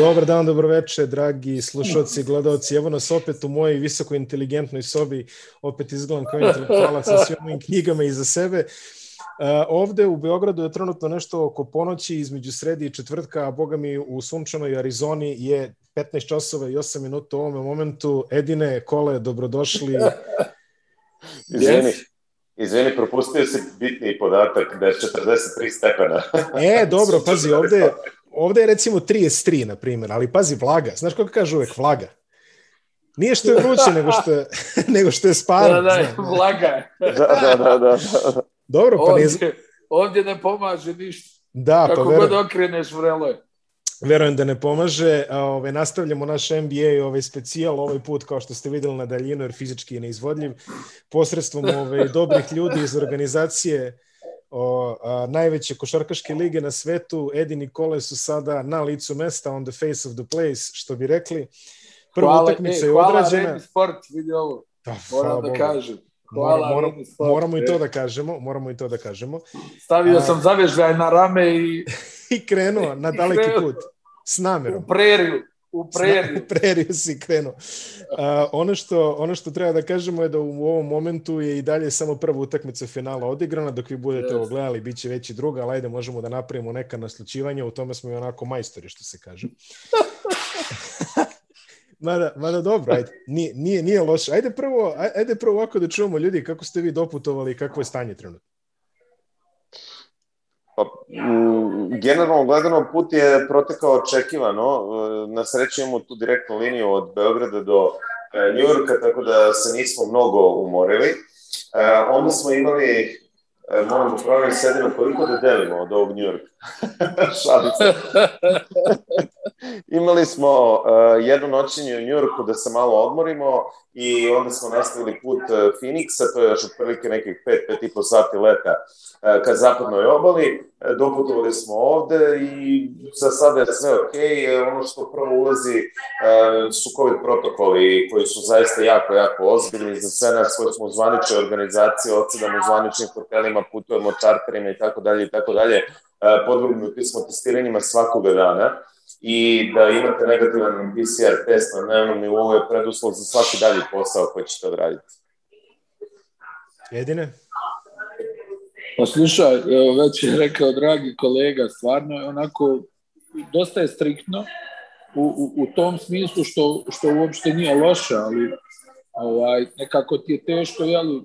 Dobar dan, dobroveče, dragi slušalci i gledalci. Evo nas opet u mojoj visoko inteligentnoj sobi. Opet izgledam kao intelektualac sa svim mojim knjigama iza sebe. Uh, ovde u Beogradu je trenutno nešto oko ponoći između sredi i četvrtka, a boga mi u sunčanoj Arizoni je 15 časova i 8 minuta u ovome momentu. Edine, kole, dobrodošli. Izvini, izvini, propustio si bitni podatak da je 43 stepena. E, dobro, pazi, ovde, ovde je recimo 33, na primjer, ali pazi, vlaga. Znaš kako kaže uvek, vlaga? Nije što je vruće, nego što je, nego što je sparno. Da, da, znam. vlaga. Da, da, da, da. Dobro, pa ne, Ovdje, ovdje ne pomaže ništa. da, pa Kako verujem, god okreneš vrelo je. verujem da ne pomaže. A, Ove, nastavljamo naš NBA ovaj specijal, ovaj put kao što ste videli na daljinu, jer fizički je neizvodljiv, posredstvom ove, dobrih ljudi iz organizacije o, a, najveće košarkaške lige na svetu. Edi Nikole su sada na licu mesta, on the face of the place, što bi rekli. Prva Hvala, utakmica e, je hvala odrađena. Redi Sport, vidi ovo. Da, hvala Moram da Bogu. kažem. Hvala moram- Sport. moramo i to e. da kažemo, moramo i to da kažemo. Stavio A- sam zavežljaj na rame i I krenuo na daleki krenuo. put, s namerom. u preriju. U preriju. Na preriju si krenuo. A, ono, što, ono što treba da kažemo je da u ovom momentu je i dalje samo prva utakmica finala odigrana, dok vi budete Jeste. ovo gledali, bit će već i druga, ali ajde možemo da napravimo neka naslučivanja, u tome smo i onako majstori, što se kaže. mada, mada dobro, ajde, nije, nije, nije loše. Ajde prvo, aj- ajde prvo ovako da čujemo ljudi kako ste vi doputovali i kakvo je stanje trenutno. Pa, mm, generalno gledano put je protekao očekivano. Na sreću imamo tu direktnu liniju od Beograda do e, Njujorka, tako da se nismo mnogo umorili. E, onda smo imali, e, moram da provjerim sedimo, koliko da delimo od ovog Njujorka? Šalim se. Imali smo uh, jedno noćenje u Njujorku da se malo odmorimo i onda smo nastavili put uh, Phoenixa, to je još otprilike nekih 5-5 i po sati leta uh, ka zapadnoj obali. Uh, doputovali smo ovde i za sada je sve ok. Ono što prvo ulazi uh, su COVID protokoli koji su zaista jako, jako ozbiljni za sve nas koji smo u zvaničnoj organizaciji, odsedamo u zvaničnim hotelima, putujemo čarterima i tako dalje i tako dalje. Uh, Podvrgnuti smo testiranjima svakoga dana i da imate negativan PCR test na dnevnom nivou je preduslov za svaki dalji posao koji ćete odraditi. Jedine? Pa slušaj, već je rekao dragi kolega, stvarno je onako, dosta je striktno u, u, u tom smislu što, što uopšte nije loše, ali ovaj, nekako ti je teško, jel,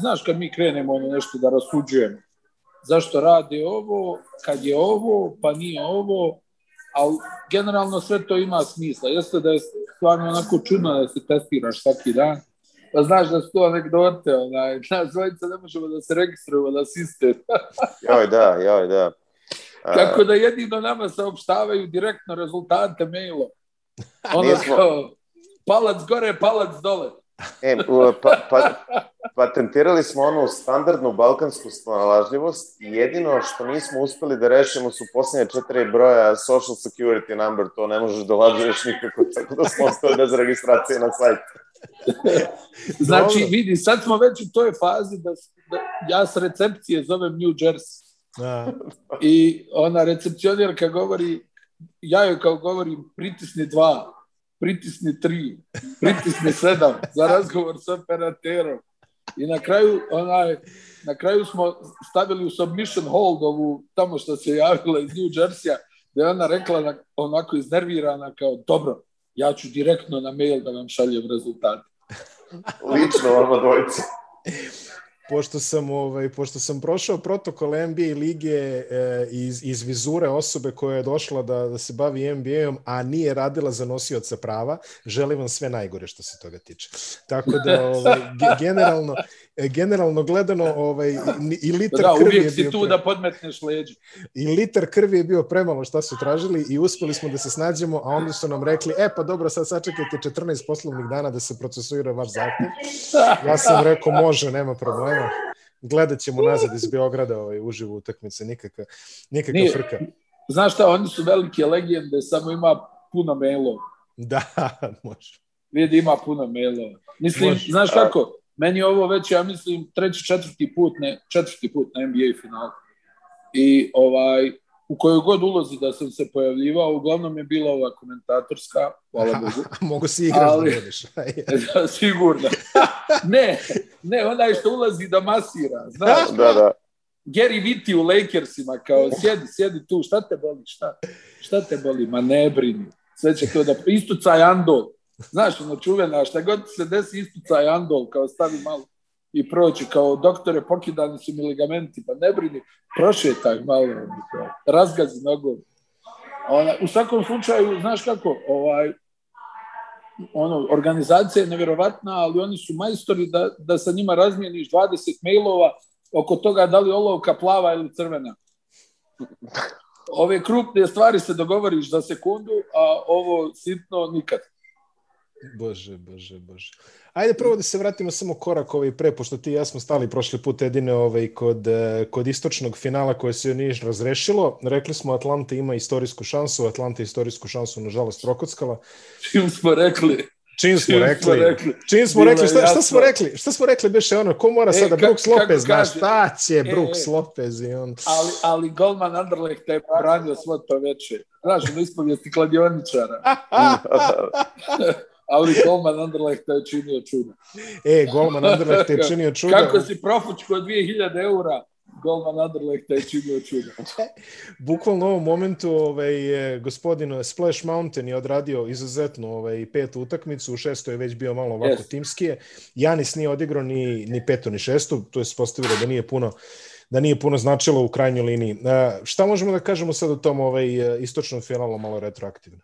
znaš kad mi krenemo ono nešto da rasuđujemo, zašto rade ovo, kad je ovo, pa nije ovo, ali generalno sve to ima smisla. Jeste da je stvarno onako čudno da se testiraš svaki dan, pa znaš da su to anegdote, onaj, nas dvojica ne možemo da se registrujemo na sistem. Joj da, joj da. A, Tako da jedino nama saopštavaju direktno rezultate mailom. Ono Nismo- kao, palac gore, palac dole. E, pa, pa, patentirali smo onu standardnu balkansku snalažljivost i jedino što nismo uspeli da rešimo su posljednje četiri broja social security number, to ne možeš da lažeš nikako, tako da smo ostali bez registracije na sajtu. Znači, Dobro. vidi, sad smo već u toj fazi da, da ja s recepcije zovem New Jersey. A, I ona recepcionirka govori, ja joj kao govorim, pritisni dva, pritisni tri, pritisni sedam za razgovor s operaterom. I na kraju, onaj, na kraju smo stavili u submission hold ovu tamo što se javila iz New Jersey-a, da je ona rekla na, onako iznervirana kao, dobro, ja ću direktno na mail da vam šaljem rezultate. Lično vama dvojice. Pošto sam ovaj pošto sam prošao protokol NBA lige e, iz iz vizure osobe koja je došla da da se bavi NBA-om a nije radila za nosioca prava želim vam sve najgore što se toga tiče. Tako da ovaj ge- generalno generalno gledano ovaj i litar Da, krvi je uvijek si bio tu pre- da podmetneš leđe. i litar krvi je bio premalo šta su tražili i uspeli smo da se snađemo, a onda su nam rekli, e pa dobro, sad sačekajte 14 poslovnih dana da se procesuira vaš zahtev. Ja sam rekao, može, nema problema. Gledat ćemo nazad iz Beograda ovaj, uživo utakmice, nikakva, nikakva Nije. frka. Znaš šta, oni su velike legende, samo ima puno mailova. Da, može. Vidi, ima puno mailova. Mislim, Može. znaš kako, meni je ovo već, ja mislim, treći, četvrti put, ne, četvrti put na NBA finalu. I ovaj, u kojoj god ulozi da sam se pojavljivao, uglavnom je bila ova komentatorska, hvala Bogu. Mogu si igraš Ali- da budeš. da, sigurno. ne, ne, onaj što ulazi da masira, znaš, Da, da. Gary Vitti u Lakersima, kao sjedi, sjedi tu, šta te boli, šta, šta te boli, ma ne brini, sve će to da, istucaj andol, znaš, ono čuvena, šta god se desi, istucaj andol, kao stavi malo i proći, kao doktore, pokidani su mi ligamenti, pa ne brini, prošetaj malo, razgazi nogom. Ona, u svakom slučaju, znaš kako, ovaj, ono, organizacija je nevjerovatna, ali oni su majstori da, da sa njima razmijeniš 20 mailova oko toga da li olovka plava ili crvena. Ove krupne stvari se dogovoriš za sekundu, a ovo sitno nikad. Bože, bože, bože. Ajde prvo da se vratimo samo korak ovaj pre, pošto ti i ja smo stali prošli put jedine ovaj, kod, eh, kod istočnog finala koje se nije razrešilo. Rekli smo Atlanta ima istorijsku šansu, Atlanta istorijsku šansu nažalost prokockala. Čim smo rekli, Čim smo Čim smo rekli, rekli. čim smo rekli, šta, šta smo rekli, šta smo rekli, beše ono, ko mora E, sada, ka- Brooks Lopez, znaš, šta će E, Brooks e. Lopez i on... ali, ali golman Anderlecht je branio svo to veče. Znaš, ono ispovijesti kladioničara. Ali golman Anderlecht je činio čudo. E, golman Anderlecht je činio čudo. Kako si profučko 2000 eura, golman Anderlecht je činio čudo. Bukvalno u ovom momentu ovaj, gospodin Splash Mountain je odradio izuzetno ovaj, petu utakmicu, u šestoj je već bio malo ovako Yes. timskije. Janis nije odigrao ni, ni petu ni šestu, to je se postavilo da nije puno da nije puno značilo u krajnjoj liniji. E, šta možemo da kažemo sad o tom ovaj, istočnom finalu malo retroaktivno?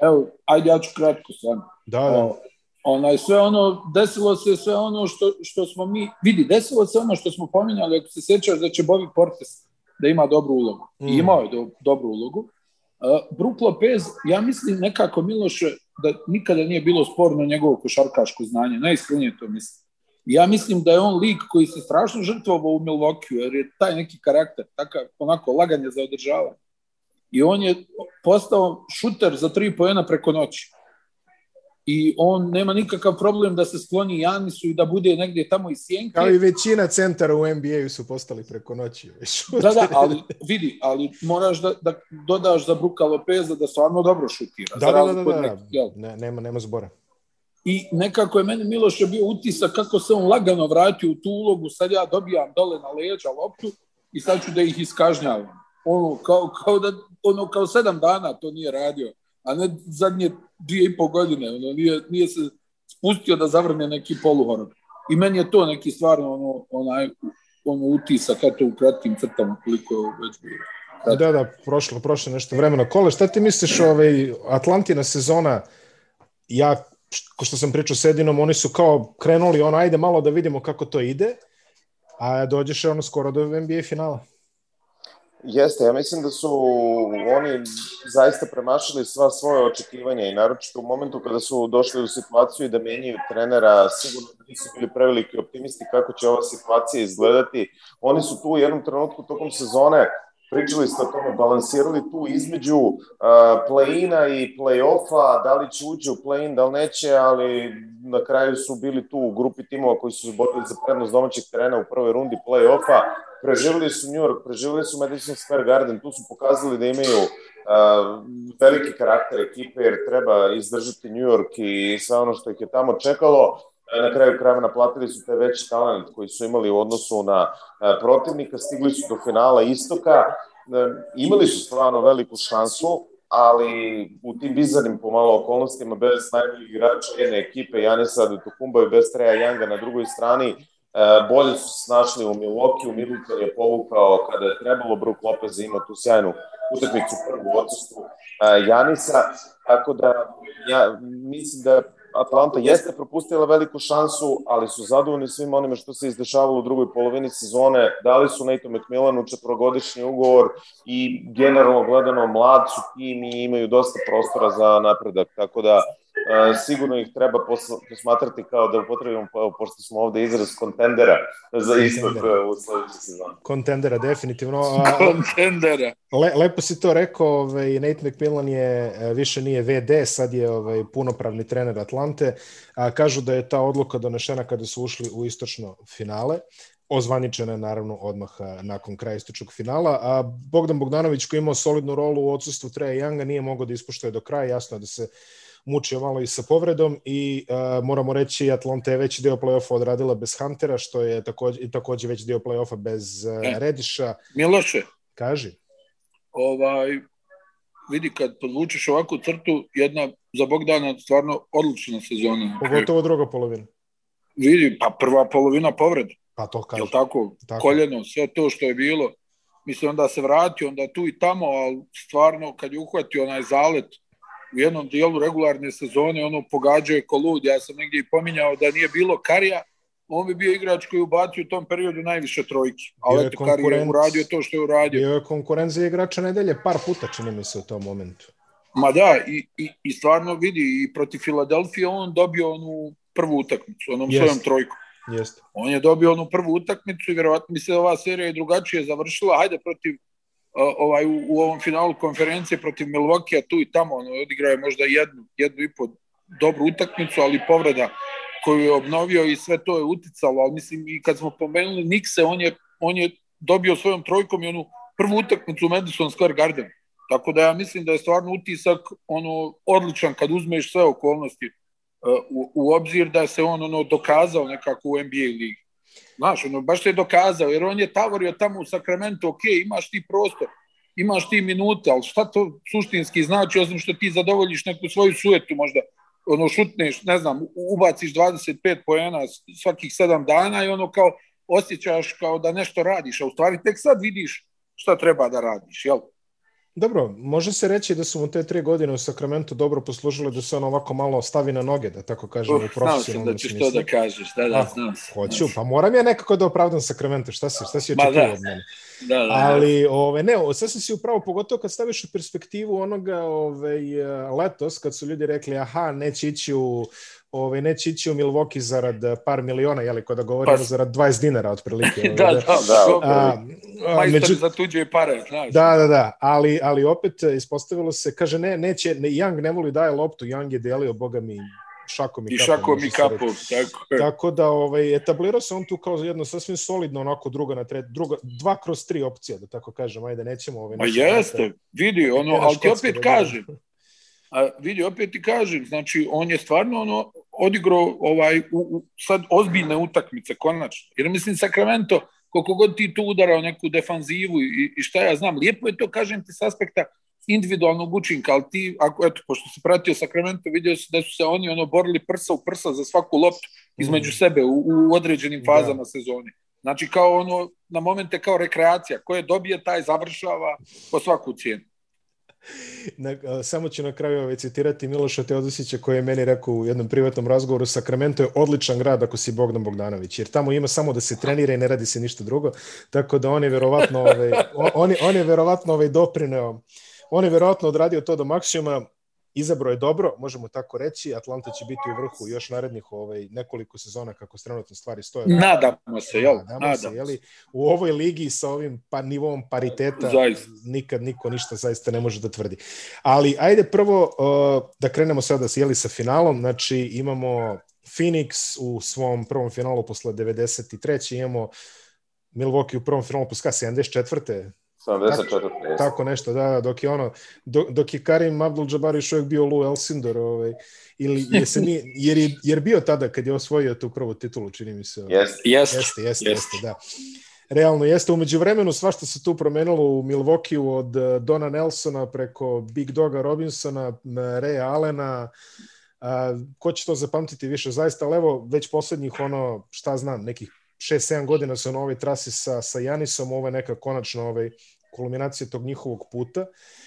Evo, ajde, ja ću kratko sam. Da, da. O, onaj, sve ono, desilo se sve ono što, što smo mi, vidi, desilo se ono što smo pominjali, ako se sjećaš da će Bobby Portes da ima dobru ulogu. I Mm. imao je do, dobru ulogu. Uh, Brook Lopez, ja mislim nekako Miloše da nikada nije bilo sporno njegovo košarkaško znanje, najiskrenije to mislim. Ja mislim da je on lik koji se strašno žrtvovao u Milwaukee, jer je taj neki karakter, takav onako laganje za održavanje. I on je postao šuter za tri pojena preko noći i on nema nikakav problem da se skloni Janisu i da bude negdje tamo iz sjenke. Kao i većina centara u NBA-u su postali preko noći. Da, da, ali vidi, ali moraš da, da dodaš za Bruka Lopeza da stvarno dobro šutira. Da, da, da, da, da. jel? Ne, nema, nema zbora. I nekako je meni Miloš bio utisak kako se on lagano vratio u tu ulogu, sad ja dobijam dole na leđa loptu i sad ću da ih iskažnjavam. Ono, kao, kao, da, ono, kao sedam dana to nije radio, a ne zadnje dvije i pol godine. Ono, nije, nije se spustio da zavrne neki poluhorod. I meni je to neki stvarno ono, onaj, ono utisak, eto u kratkim crtama koliko je već bilo. Kratko. Da, da, prošlo, prošlo nešto vremena. Kole, šta ti misliš ovaj, Atlantina sezona, ja, ko što sam pričao s Edinom, oni su kao krenuli, ono, ajde malo da vidimo kako to ide, a dođeš ono skoro do NBA finala. Jeste, ja mislim da su oni zaista premašili sva svoje očekivanja i naročito u momentu kada su došli u situaciju da menjaju trenera, sigurno da nisu bili preveliki optimisti kako će ova situacija izgledati. Oni su tu u jednom trenutku tokom sezone pričali ste o tome, balansirali tu između uh, play-ina i play-offa, da li će uđe u play-in, da li neće, ali na kraju su bili tu u grupi timova koji su se borili za prednost domaćeg terena u prvoj rundi play-offa, preživjeli su New York, preživjeli su Madison Square Garden, tu su pokazali da imaju uh, veliki karakter ekipe jer treba izdržati New York i sve ono što ih je tamo čekalo. Na kraju krajeva naplatili su te veći talent koji su imali u odnosu na uh, protivnika, stigli su do finala istoka, uh, imali su stvarno veliku šansu, ali u tim bizarnim pomalo okolnostima bez najboljih igrača jedne ekipe, Janisa Adetokumba i bez Treja Younga na drugoj strani, bolje su se snašli u Milwaukee, Middleton je povukao kada je trebalo, Brook Lopez ima tu sjajnu utakmicu prvu u odsustvu Janisa, tako da ja mislim da Atlanta jeste propustila veliku šansu, ali su zadovoljni svim onime što se izdešavalo u drugoj polovini sezone. Dali su Nathan McMillanu četvorogodišnji ugovor i generalno gledano mlad su tim i imaju dosta prostora za napredak, tako da sigurno ih treba posmatrati kao da upotrebimo, pa, pošto smo ovde izraz kontendera za istok uh, u sledećoj sezoni. Kontendera, definitivno. Kontendera. Le, lepo si to rekao, ovaj, Nate McMillan je, više nije VD, sad je ovaj, punopravni trener Atlante. A, kažu da je ta odluka donešena kada su ušli u istočno finale. ozvaničena je naravno odmah nakon kraja istočnog finala, a Bogdan Bogdanović koji imao solidnu rolu u odsustvu Treja Younga nije mogao da ispoštuje do kraja, jasno je da se mučio malo i sa povredom i uh, moramo reći Atlanta je već deo play-offa odradila bez Huntera, što je takođe, i takođe već dio play-offa bez uh, Rediša. Miloše. Kaži. Ovaj, vidi kad podvučeš ovakvu crtu, jedna za Bogdana stvarno odlična sezona. Pogotovo druga polovina. Vidi, pa prva polovina povreda. Pa to kaže. Jel tako? tako? Koljeno, sve to što je bilo. Mislim, onda se vratio, onda tu i tamo, ali stvarno kad je uhvatio onaj zalet u jednom dijelu regularne sezone, ono pogađao je kolud. Ja sam negdje i pominjao da nije bilo Karija, on bi bio igrač koji ubacio u tom periodu najviše trojke. Ali eto, Kari je uradio to što je uradio. Bio je konkurent za igrača nedelje par puta, čini mi se u tom momentu. Ma da, i, i, i stvarno vidi, i protiv Filadelfije on dobio onu prvu utakmicu, onom Jest. svojom trojkom. Jeste. On je dobio onu prvu utakmicu i verovatno mi se ova serija je drugačije završila. Hajde protiv ovaj u, u ovom finalu konferencije protiv Milwaukee tu i tamo on odigrao je možda jednu jednu i po dobru utakmicu, ali povreda koju je obnovio i sve to je uticalo, ali mislim i kad smo pomenuli Nikse, on je, on je dobio svojom trojkom i onu prvu utakmicu u Madison Square Garden. Tako da ja mislim da je stvarno utisak ono odličan kad uzmeš sve okolnosti u, u obzir da se on ono dokazao nekako u NBA ligi. Znaš, ono, baš se je dokazao, jer on je tavorio tamo u Sacramento, ok, imaš ti prostor, imaš ti minute, ali šta to suštinski znači, osim što ti zadovoljiš neku svoju sujetu možda, ono, šutneš, ne znam, ubaciš 25 poena svakih 7 dana i ono kao osjećaš kao da nešto radiš, a u stvari tek sad vidiš šta treba da radiš, jel? Dobro, može se reći da su mu te tri godine u Sakramentu dobro poslužile da se on ovako malo stavi na noge, da tako kažem, uh, u profesionalnom smislu. Znao sam da ćeš to da kažeš, da, da, znao sam. Hoću, pa moram ja nekako da opravdam Sakramento, šta si, šta si očekio da. od mene? Da, da, Ali, ove, ne, sasvim si upravo, pogotovo kad staviš u perspektivu onoga ove, letos, kad su ljudi rekli, aha, neće ići u ovaj, neće ići u Milwaukee zarad eh, par miliona, jeli, kada govorimo pa, zarad 20 dinara otprilike. da, da, da. A, a, među... za tuđe pare, znaš. Da, da, da, ali, ali opet eh, ispostavilo se, kaže, ne, neće, ne, Young ne voli daje loptu, Young je delio, boga mi, šakom i, I kapom. I šakom i kapom, tako je. Tako da ovaj, etablirao se on tu kao jedno sasvim solidno onako druga na tre, druga, dva kroz tri opcija, da tako kažem, ajde, nećemo... Ovaj, Ma jeste, vidi, ono, ali ti opet da kažem, A vidi, opet ti kažem, znači, on je stvarno ono, odigrao ovaj, u, u, sad ozbiljne utakmice, konačno. Jer mislim, Sacramento, koliko god ti tu udarao neku defanzivu i, i šta ja znam, lijepo je to, kažem ti, s aspekta individualnog učinka, ali ti, ako, eto, pošto si pratio Sacramento, vidio si da su se oni ono borili prsa u prsa za svaku loptu između mm. sebe u, u određenim da. fazama da. sezoni. Znači, kao ono, na momente kao rekreacija, koje dobije, taj završava po svaku cijenu. Na, samo ću na kraju ovaj, citirati Miloša Teodosića koji je meni rekao u jednom privatnom razgovoru Sakramento je odličan grad ako si Bogdan Bogdanović, jer tamo ima samo da se trenira i ne radi se ništa drugo, tako da on je verovatno ovaj, on, on je verovatno ovaj doprineo on je verovatno odradio to do maksimuma, izabro je dobro, možemo tako reći, Atlanta će biti u vrhu još narednih ovaj, nekoliko sezona kako trenutno stvari stoje. Nadamo se, jel? Nadamo, Nadamo se, jeli? U ovoj ligi sa ovim pa, nivom pariteta zaista. nikad niko ništa zaista ne može da tvrdi. Ali ajde prvo uh, da krenemo sada jeli, sa finalom, znači imamo Phoenix u svom prvom finalu posle 93. imamo Milwaukee u prvom finalu posle 74. 74. Tako, tako nešto, da, da, dok je ono, dok, dok je Karim Abdul-Jabbar još uvijek bio Lou Elsindor, ovaj, ili je se nije, jer, je, jer bio tada kad je osvojio tu prvu titulu, čini mi se. Jeste, jeste, jeste, jeste, jeste, da. Realno jeste, umeđu vremenu svašta se tu promenilo u Milwaukee od eh, Dona Nelsona preko Big Doga Robinsona, Reja Allena, a, ko će to zapamtiti više zaista, ali evo već poslednjih ono, šta znam, nekih 6-7 godina su na ovoj trasi sa, sa Janisom, ovo je neka konačno ovaj, kulminacija tog njihovog puta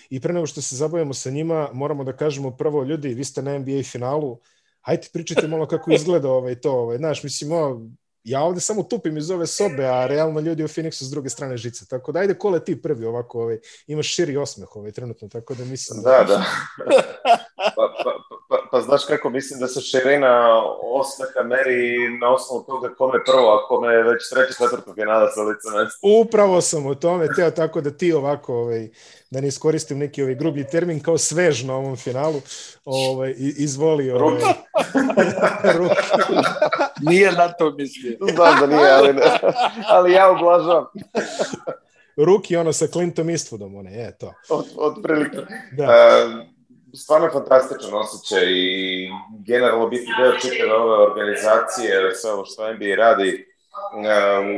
i pre nego što se zabavimo sa njima, moramo da kažemo prvo, ljudi, vi ste na NBA finalu, hajte pričajte malo kako izgleda ovaj, to, ovaj, znaš, mislim, ovo, ja ovde samo tupim iz ove sobe, a realno ljudi u Phoenixu s druge strane žice. Tako da ajde kole ti prvi ovako, ovaj, imaš širi osmeh ovaj, trenutno, tako da mislim... Da, da. pa, pa, pa, pa znaš kako, mislim da se širina osmeha meri na osnovu toga kome prvo, a kome je već treći, četvrto finala sa lice mesta. Upravo sam o tome teo tako da ti ovako, ovaj, da ne iskoristim neki ovaj grublji termin, kao svež na ovom finalu, ovaj, izvoli. Ovaj, ruki. nije na to mislio. Znam da nije, ali, ne, ali ja ublažavam. Ruki ono sa Clintom Eastwoodom, one, je to. Od, od prilike. Da. Uh, stvarno fantastičan osjećaj i generalno biti deo čitave ove organizacije, sve ovo što NBA radi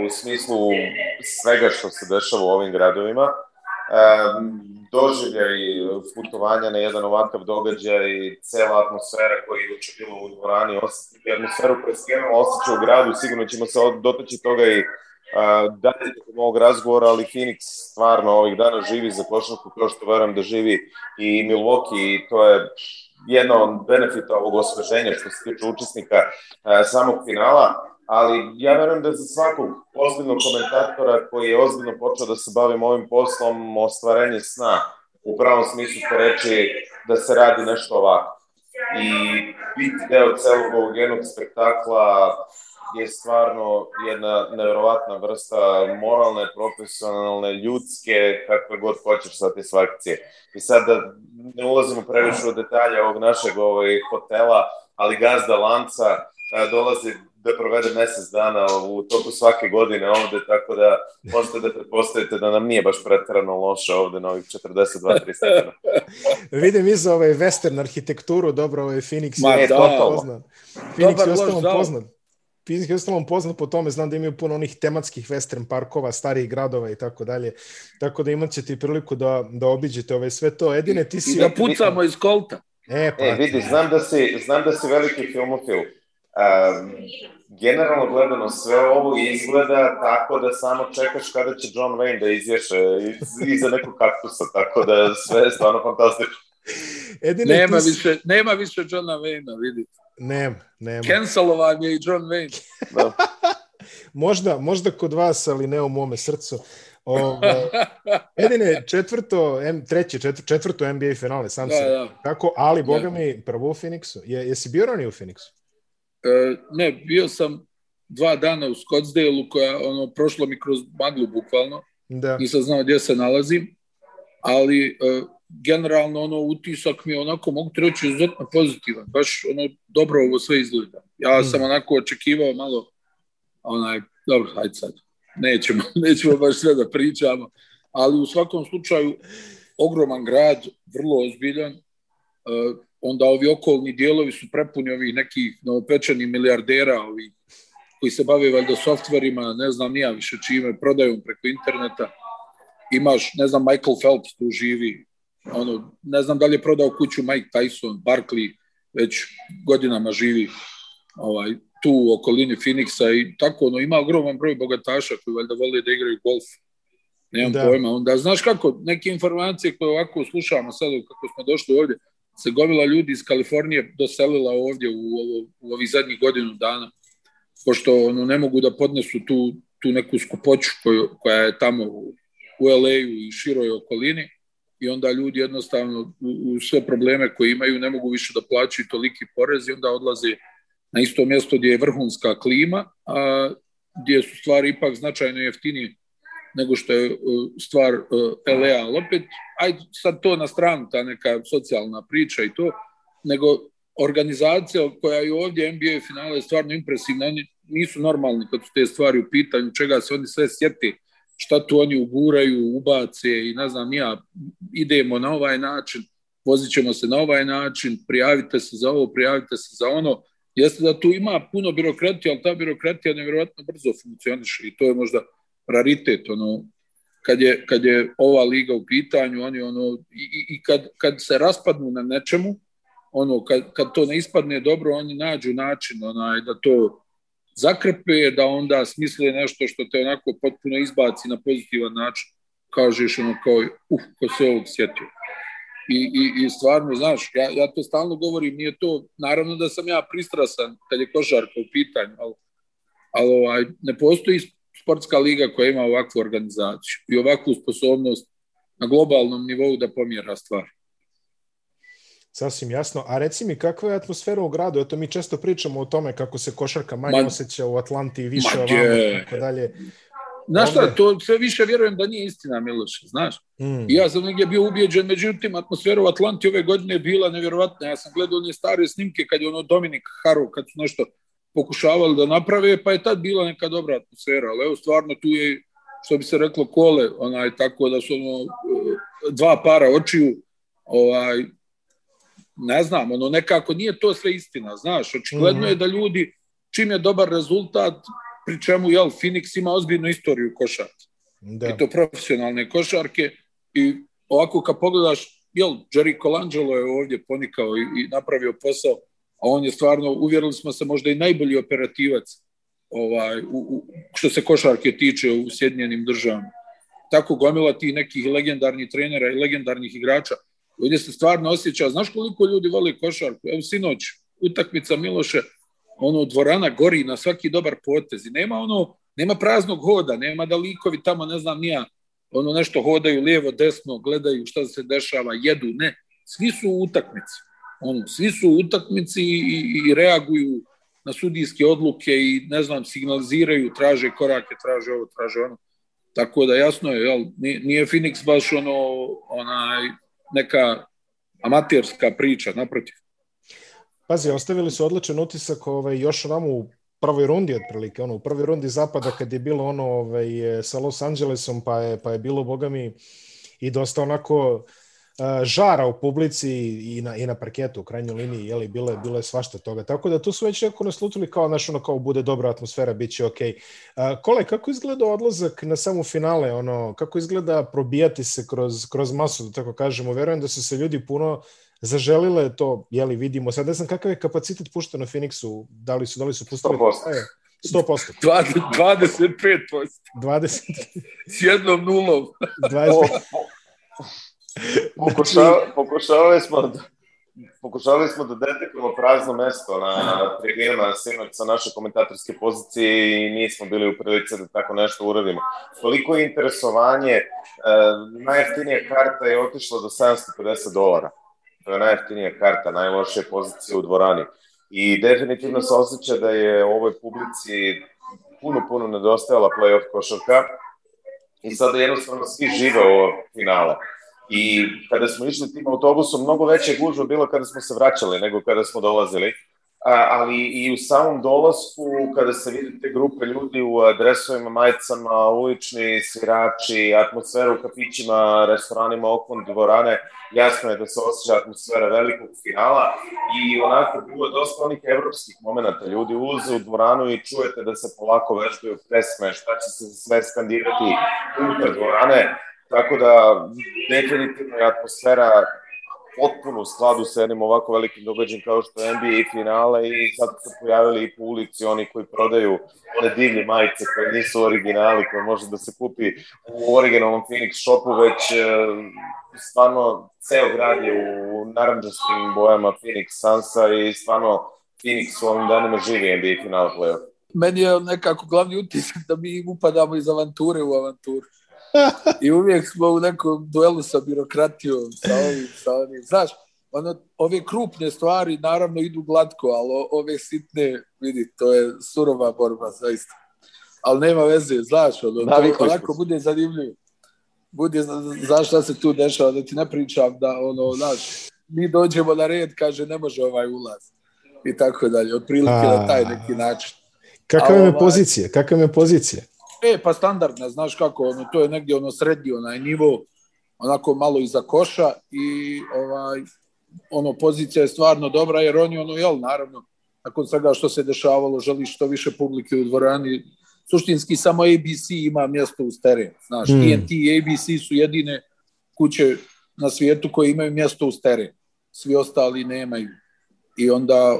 u smislu svega što se dešava u ovim gradovima. Doživljaj putovanja na jedan ovakav događaj i cela atmosfera koja je uče bilo u dvorani, atmosferu koja se generalno osjeća u gradu, sigurno ćemo se dotaći toga i dalje tokom ovog razgovora, ali Phoenix stvarno ovih dana živi za košarku kao što verujem da živi i Milwaukee i to je jedno od benefita ovog osveženja što se tiče učesnika samog finala, ali ja verujem da za svakog ozbiljnog komentatora koji je ozbiljno počeo da se bavim ovim poslom ostvarenje sna u pravom smislu te reči da se radi nešto ovako. I biti deo celog ovog jednog spektakla je stvarno jedna nevjerovatna vrsta moralne, profesionalne, ljudske, kakve god hoćeš satisfakcije. I sad da ne ulazimo previše u detalje ovog našeg ovaj, hotela, ali gazda lanca a, dolazi da provede mesec dana u toku svake godine ovde, tako da možete da pretpostavite da nam nije baš pretarano loše ovde na ovih 42-3 stepena. Vidim iza ove western arhitekturu, dobro, ovaj Phoenix Ma, je da, poznat. Phoenix Dobar, je ostalom poznat. Phoenix je ostalom poznat po tome, znam da imaju puno onih tematskih western parkova, starih gradova i tako dalje, tako da imat ćete priliku da, da obiđete ove sve to. Edine, ti si... I da pucamo iz kolta. E, pa, e vidi, znam da si, znam da si veliki filmofil. Um, generalno gledano sve ovo izgleda tako da samo čekaš kada će John Wayne da izješe iz, iza nekog kaktusa, tako da sve je stvarno fantastično. Edine, nema, ti... više, nema više Johna Wayne-a, vidite. Nema, nema. Cancelovan je i John Wayne. da. možda, možda kod vas, ali ne u mome srcu. Ovo, jedine četvrto, treće, četvrto, četvrto NBA finale, sam da, se. Da. Tako, ali boga mi prvo u Phoenixu. Je, jesi bio ranije u Phoenixu? E, ne, bio sam dva dana u Scottsdale-u koja ono, prošlo mi kroz maglu bukvalno. Da. Nisam znao gdje se nalazim, ali e, generalno ono utisak mi je onako mogu ti reći izuzetno pozitivan, baš ono dobro ovo sve izgleda. Ja mm. sam onako očekivao malo onaj, dobro, hajde sad, nećemo, nećemo baš sve da pričamo, ali u svakom slučaju ogroman grad, vrlo ozbiljan, uh, onda ovi okolni dijelovi su prepuni ovih nekih novopečenih milijardera, ovih koji se bave valjda softverima, ne znam nija više čime, prodaju preko interneta. Imaš, ne znam, Michael Phelps tu živi, ono, ne znam da li je prodao kuću Mike Tyson, Barkley, već godinama živi ovaj, tu u okolini Phoenixa i tako, ono, ima ogroman broj bogataša koji valjda vole da igraju golf. Nemam da. pojma. Onda, znaš kako, neke informacije koje ovako slušamo sad, kako smo došli ovdje, se gomila ljudi iz Kalifornije doselila ovdje u, ovo, u ovih zadnjih godinu dana, pošto ono, ne mogu da podnesu tu, tu neku skupoću koju, koja je tamo u, u LA-u i široj okolini i onda ljudi jednostavno u, u sve probleme koje imaju ne mogu više da plaćaju toliki porez i onda odlaze na isto mjesto gdje je vrhunska klima, a gdje su stvari ipak značajno jeftinije nego što je stvar LA, ali opet, ajde sad to na stranu, ta neka socijalna priča i to, nego organizacija koja je ovdje NBA finale je stvarno impresivna, oni nisu normalni kad su te stvari u pitanju, čega se oni sve sjeti šta tu oni uguraju, ubace i ne znam ja, idemo na ovaj način, vozit ćemo se na ovaj način, prijavite se za ovo, prijavite se za ono, jeste da tu ima puno birokratije, ali ta birokratija nevjerojatno brzo funkcioniše i to je možda raritet, ono, kad je, kad je ova liga u pitanju, oni ono, i, i kad, kad se raspadnu na nečemu, ono, kad, kad to ne ispadne dobro, oni nađu način onaj, da to zakrpe, da onda smisle nešto što te onako potpuno izbaci na pozitivan način, kažeš ono kao, uh, ko se ovog sjetio. I, i, i stvarno, znaš, ja, ja to stalno govorim, nije to, naravno da sam ja pristrasan kad je košarka u pitanju, ali, ali ovaj, ne postoji sportska liga koja ima ovakvu organizaciju i ovakvu sposobnost na globalnom nivou da pomjera stvari. Sasvim jasno. A reci mi, kakva je atmosfera u gradu? Eto, mi često pričamo o tome kako se košarka manje Ma, osjeća u Atlanti, više ovamo i tako dalje. Znaš šta, to sve više vjerujem da nije istina, Miloš, znaš. Mm. ja sam negdje bio ubijeđen, međutim, atmosfera u Atlanti ove godine je bila nevjerovatna. Ja sam gledao one stare snimke kad je ono Dominik Haru, kad su nešto pokušavali da naprave, pa je tad bila neka dobra atmosfera, ali evo stvarno tu je, što bi se reklo, kole, onaj, tako da su ono, dva para očiju, ovaj, ne znam, ono nekako nije to sve istina, znaš, očigledno mm -hmm. je da ljudi, čim je dobar rezultat, pri čemu, jel, Phoenix ima ozbiljnu istoriju košarke. Da. I to profesionalne košarke i ovako kad pogledaš, jel, Jerry Colangelo je ovdje ponikao i, i napravio posao, a on je stvarno, uvjerili smo se, možda i najbolji operativac ovaj, u, u, što se košarke tiče u Sjedinjenim državama. Tako gomila tih nekih legendarnih trenera i legendarnih igrača. Ovdje se stvarno osjeća, znaš koliko ljudi voli košarku? Evo sinoć, utakmica Miloše, ono dvorana gori na svaki dobar potez i nema ono, nema praznog hoda, nema da likovi tamo, ne znam, nija, ono nešto hodaju lijevo, desno, gledaju šta se dešava, jedu, ne. Svi su u utakmici. Ono, svi su u utakmici i, i reaguju na sudijske odluke i, ne znam, signaliziraju, traže korake, traže ovo, traže ono. Tako da jasno je, jel, nije Phoenix baš ono, onaj, neka amaterska priča, naprotiv. Pazi, ostavili su odličan utisak ovaj, još onamo u prvoj rundi otprilike, ono, u prvoj rundi zapada kad je bilo ono ovaj, sa Los Angelesom, pa je, pa je bilo, bogami, i dosta onako žara u publici i na, i na parketu u krajnjoj liniji, jeli, bilo je, bilo je svašta toga. Tako da tu su već neko naslutili kao, znaš, ono, kao bude dobra atmosfera, bit će okej. Okay. Uh, Kole, kako izgleda odlazak na samu finale, ono, kako izgleda probijati se kroz, kroz masu, da tako kažemo, verujem da su se ljudi puno zaželile to, jeli, vidimo. Sad ne znam kakav je kapacitet pušteno Phoenixu, da li su, da li su pustili... 100%. 100%. 25%. 20. S jednom nulom. 20. Pokušava, pokušavali smo da pokušavali smo da detekujemo prazno mesto na tribinama sinoć sa naše komentatorske pozicije i nismo bili u prilici da tako nešto uradimo. Koliko je interesovanje, e, najjeftinija karta je otišla do 750 dolara to je najjeftinija karta, najlošije pozicije u dvorani. I definitivno se osjeća da je ovoj publici puno, puno nedostajala playoff košarka i sada jednostavno svi žive ovo finale. I kada smo išli tim autobusom, mnogo veće gužva bilo kada smo se vraćali nego kada smo dolazili. Ali i u samom dolasku, kada se vidi te grupe ljudi u dresovima, majicama, ulični svirači, atmosfera u kafićima, restoranima, okon dvorane, jasno je da se osjeća atmosfera velikog finala. I onako bilo dosta onih evropskih momenta. Ljudi ulaze u dvoranu i čujete da se polako vežbaju pesme, šta će se sve skandirati unutar dvorane, tako da definitivno je atmosfera potpuno u skladu sa jednim ovako velikim događajem kao što je NBA finale i sad su pojavili i po ulici oni koji prodaju one divlje majice koje nisu originali, koje može da se kupi u originalnom Phoenix shopu, već e, stvarno ceo grad je u naranđastim bojama Phoenix Sansa i stvarno Phoenix u ovim danima živi NBA finale playoff. Meni je nekako glavni utisak da mi upadamo iz avanture u avanturu. I uvijek smo u nekom duelu sa birokratijom, sa ovim, sa onim. Znaš, ono, ove krupne stvari naravno idu glatko, ali ove sitne, vidi, to je surova borba, zaista. Ali nema veze, znaš, ono, to onako bude zanimljivo. Bude, znaš šta se tu dešava, da ti ne pričam da, ono, znaš, mi dođemo na red, kaže, ne može ovaj ulaz. I tako dalje, otprilike na taj neki način. Kakva je ovaj, pozicija? Kakva je pozicija? E, pa standardna, znaš kako, ono, to je negdje ono srednji onaj nivo, onako malo iza koša i ovaj, ono, pozicija je stvarno dobra, jer oni, ono, jel, naravno, nakon svega što se dešavalo, želi što više publike u dvorani, suštinski samo ABC ima mjesto u teren, znaš, mm. TNT i ABC su jedine kuće na svijetu koje imaju mjesto u teren, svi ostali nemaju. I onda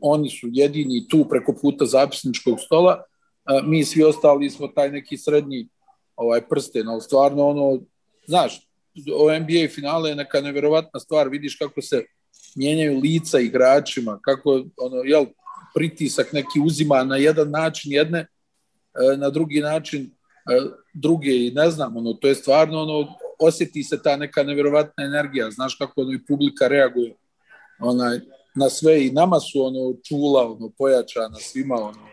oni su jedini tu preko puta zapisničkog stola, mi svi ostali smo taj neki srednji ovaj prsten, ali stvarno ono, znaš, o NBA finale je neka neverovatna stvar, vidiš kako se mijenjaju lica igračima, kako ono, jel, pritisak neki uzima na jedan način jedne, e, na drugi način e, druge i ne znam, ono, to je stvarno ono, osjeti se ta neka neverovatna energija, znaš kako ono i publika reaguje onaj, na sve i nama su ono čula, ono, pojačana svima, ono,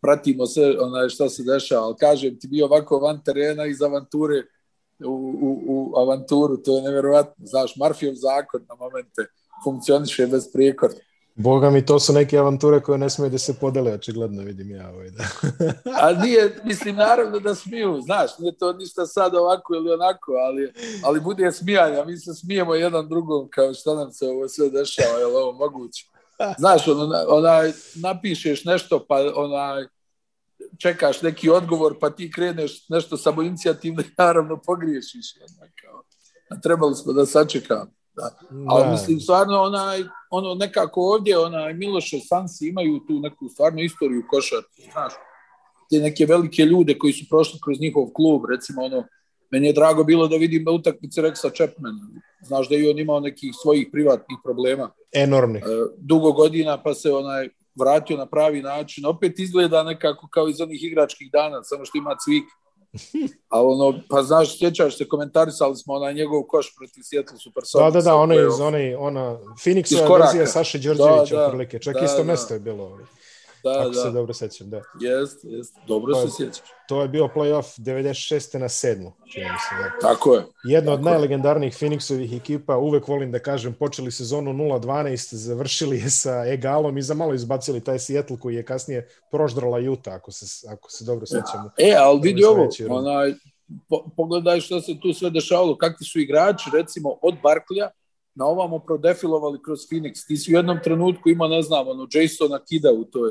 pratimo sve onaj, šta se dešava, ali kažem ti bio ovako van terena iz avanture u, u, u avanturu, to je nevjerovatno, znaš, Marfijev zakon na momente funkcioniše bez prijekorda. Boga mi, to su neke avanture koje ne smiju da se podele, očigledno vidim ja ovaj, da. A nije, mislim, naravno da smiju, znaš, nije to ništa sad ovako ili onako, ali, ali bude smijanja, mi se smijemo jedan drugom kao šta nam se ovo sve dešava, je li ovo moguće? Znaš, ono, onaj, napišeš nešto, pa onaj, čekaš neki odgovor, pa ti kreneš nešto samo inicijativno i naravno pogriješiš. Onda, kao, a trebali smo da sačekamo. Da. Ali Da. mislim, stvarno, onaj, ono nekako ovdje, onaj, Miloše Sansi imaju tu neku stvarno istoriju košarke, znaš, te neke velike ljude koji su prošli kroz njihov klub, recimo, ono, meni je drago bilo da vidim na utakmici Rexa Chapmana. Znaš da je i on imao nekih svojih privatnih problema Enormni. e, dugo godina, pa se onaj vratio na pravi način. Opet izgleda nekako kao iz onih igračkih dana, samo što ima cvik. A ono, pa znaš, sjećaš se, komentarisali smo onaj njegov koš protiv Seattle Supersonics. Da, da, da, ono iz onaj, ona, Phoenixova koraka. verzija Saše Đorđevića, Da, da. otprilike. Čak Da, isto da. mesto je bilo. Da, Ako se da, dobro sećam, da. jest, jest. Dobro Pa- se sjećaš. To je bio playoff 96. na 7. Čini mi se, da. Tako je. Jedna od najlegendarnijih Phoenixovih ekipa, uvek volim da kažem, počeli sezonu 0-12, završili je sa egalom i za malo izbacili taj Seattle koji je kasnije proždrala Utah, ako se, ako se dobro sećamo. E, ali vidi Prvi ovo, rund. onaj, po, pogledaj što se tu sve dešavalo, kakvi su igrači, recimo, od Barklija na ovamo prodefilovali kroz Phoenix. Ti si u jednom trenutku imao, ne znam, ono, Jasona Kida u toj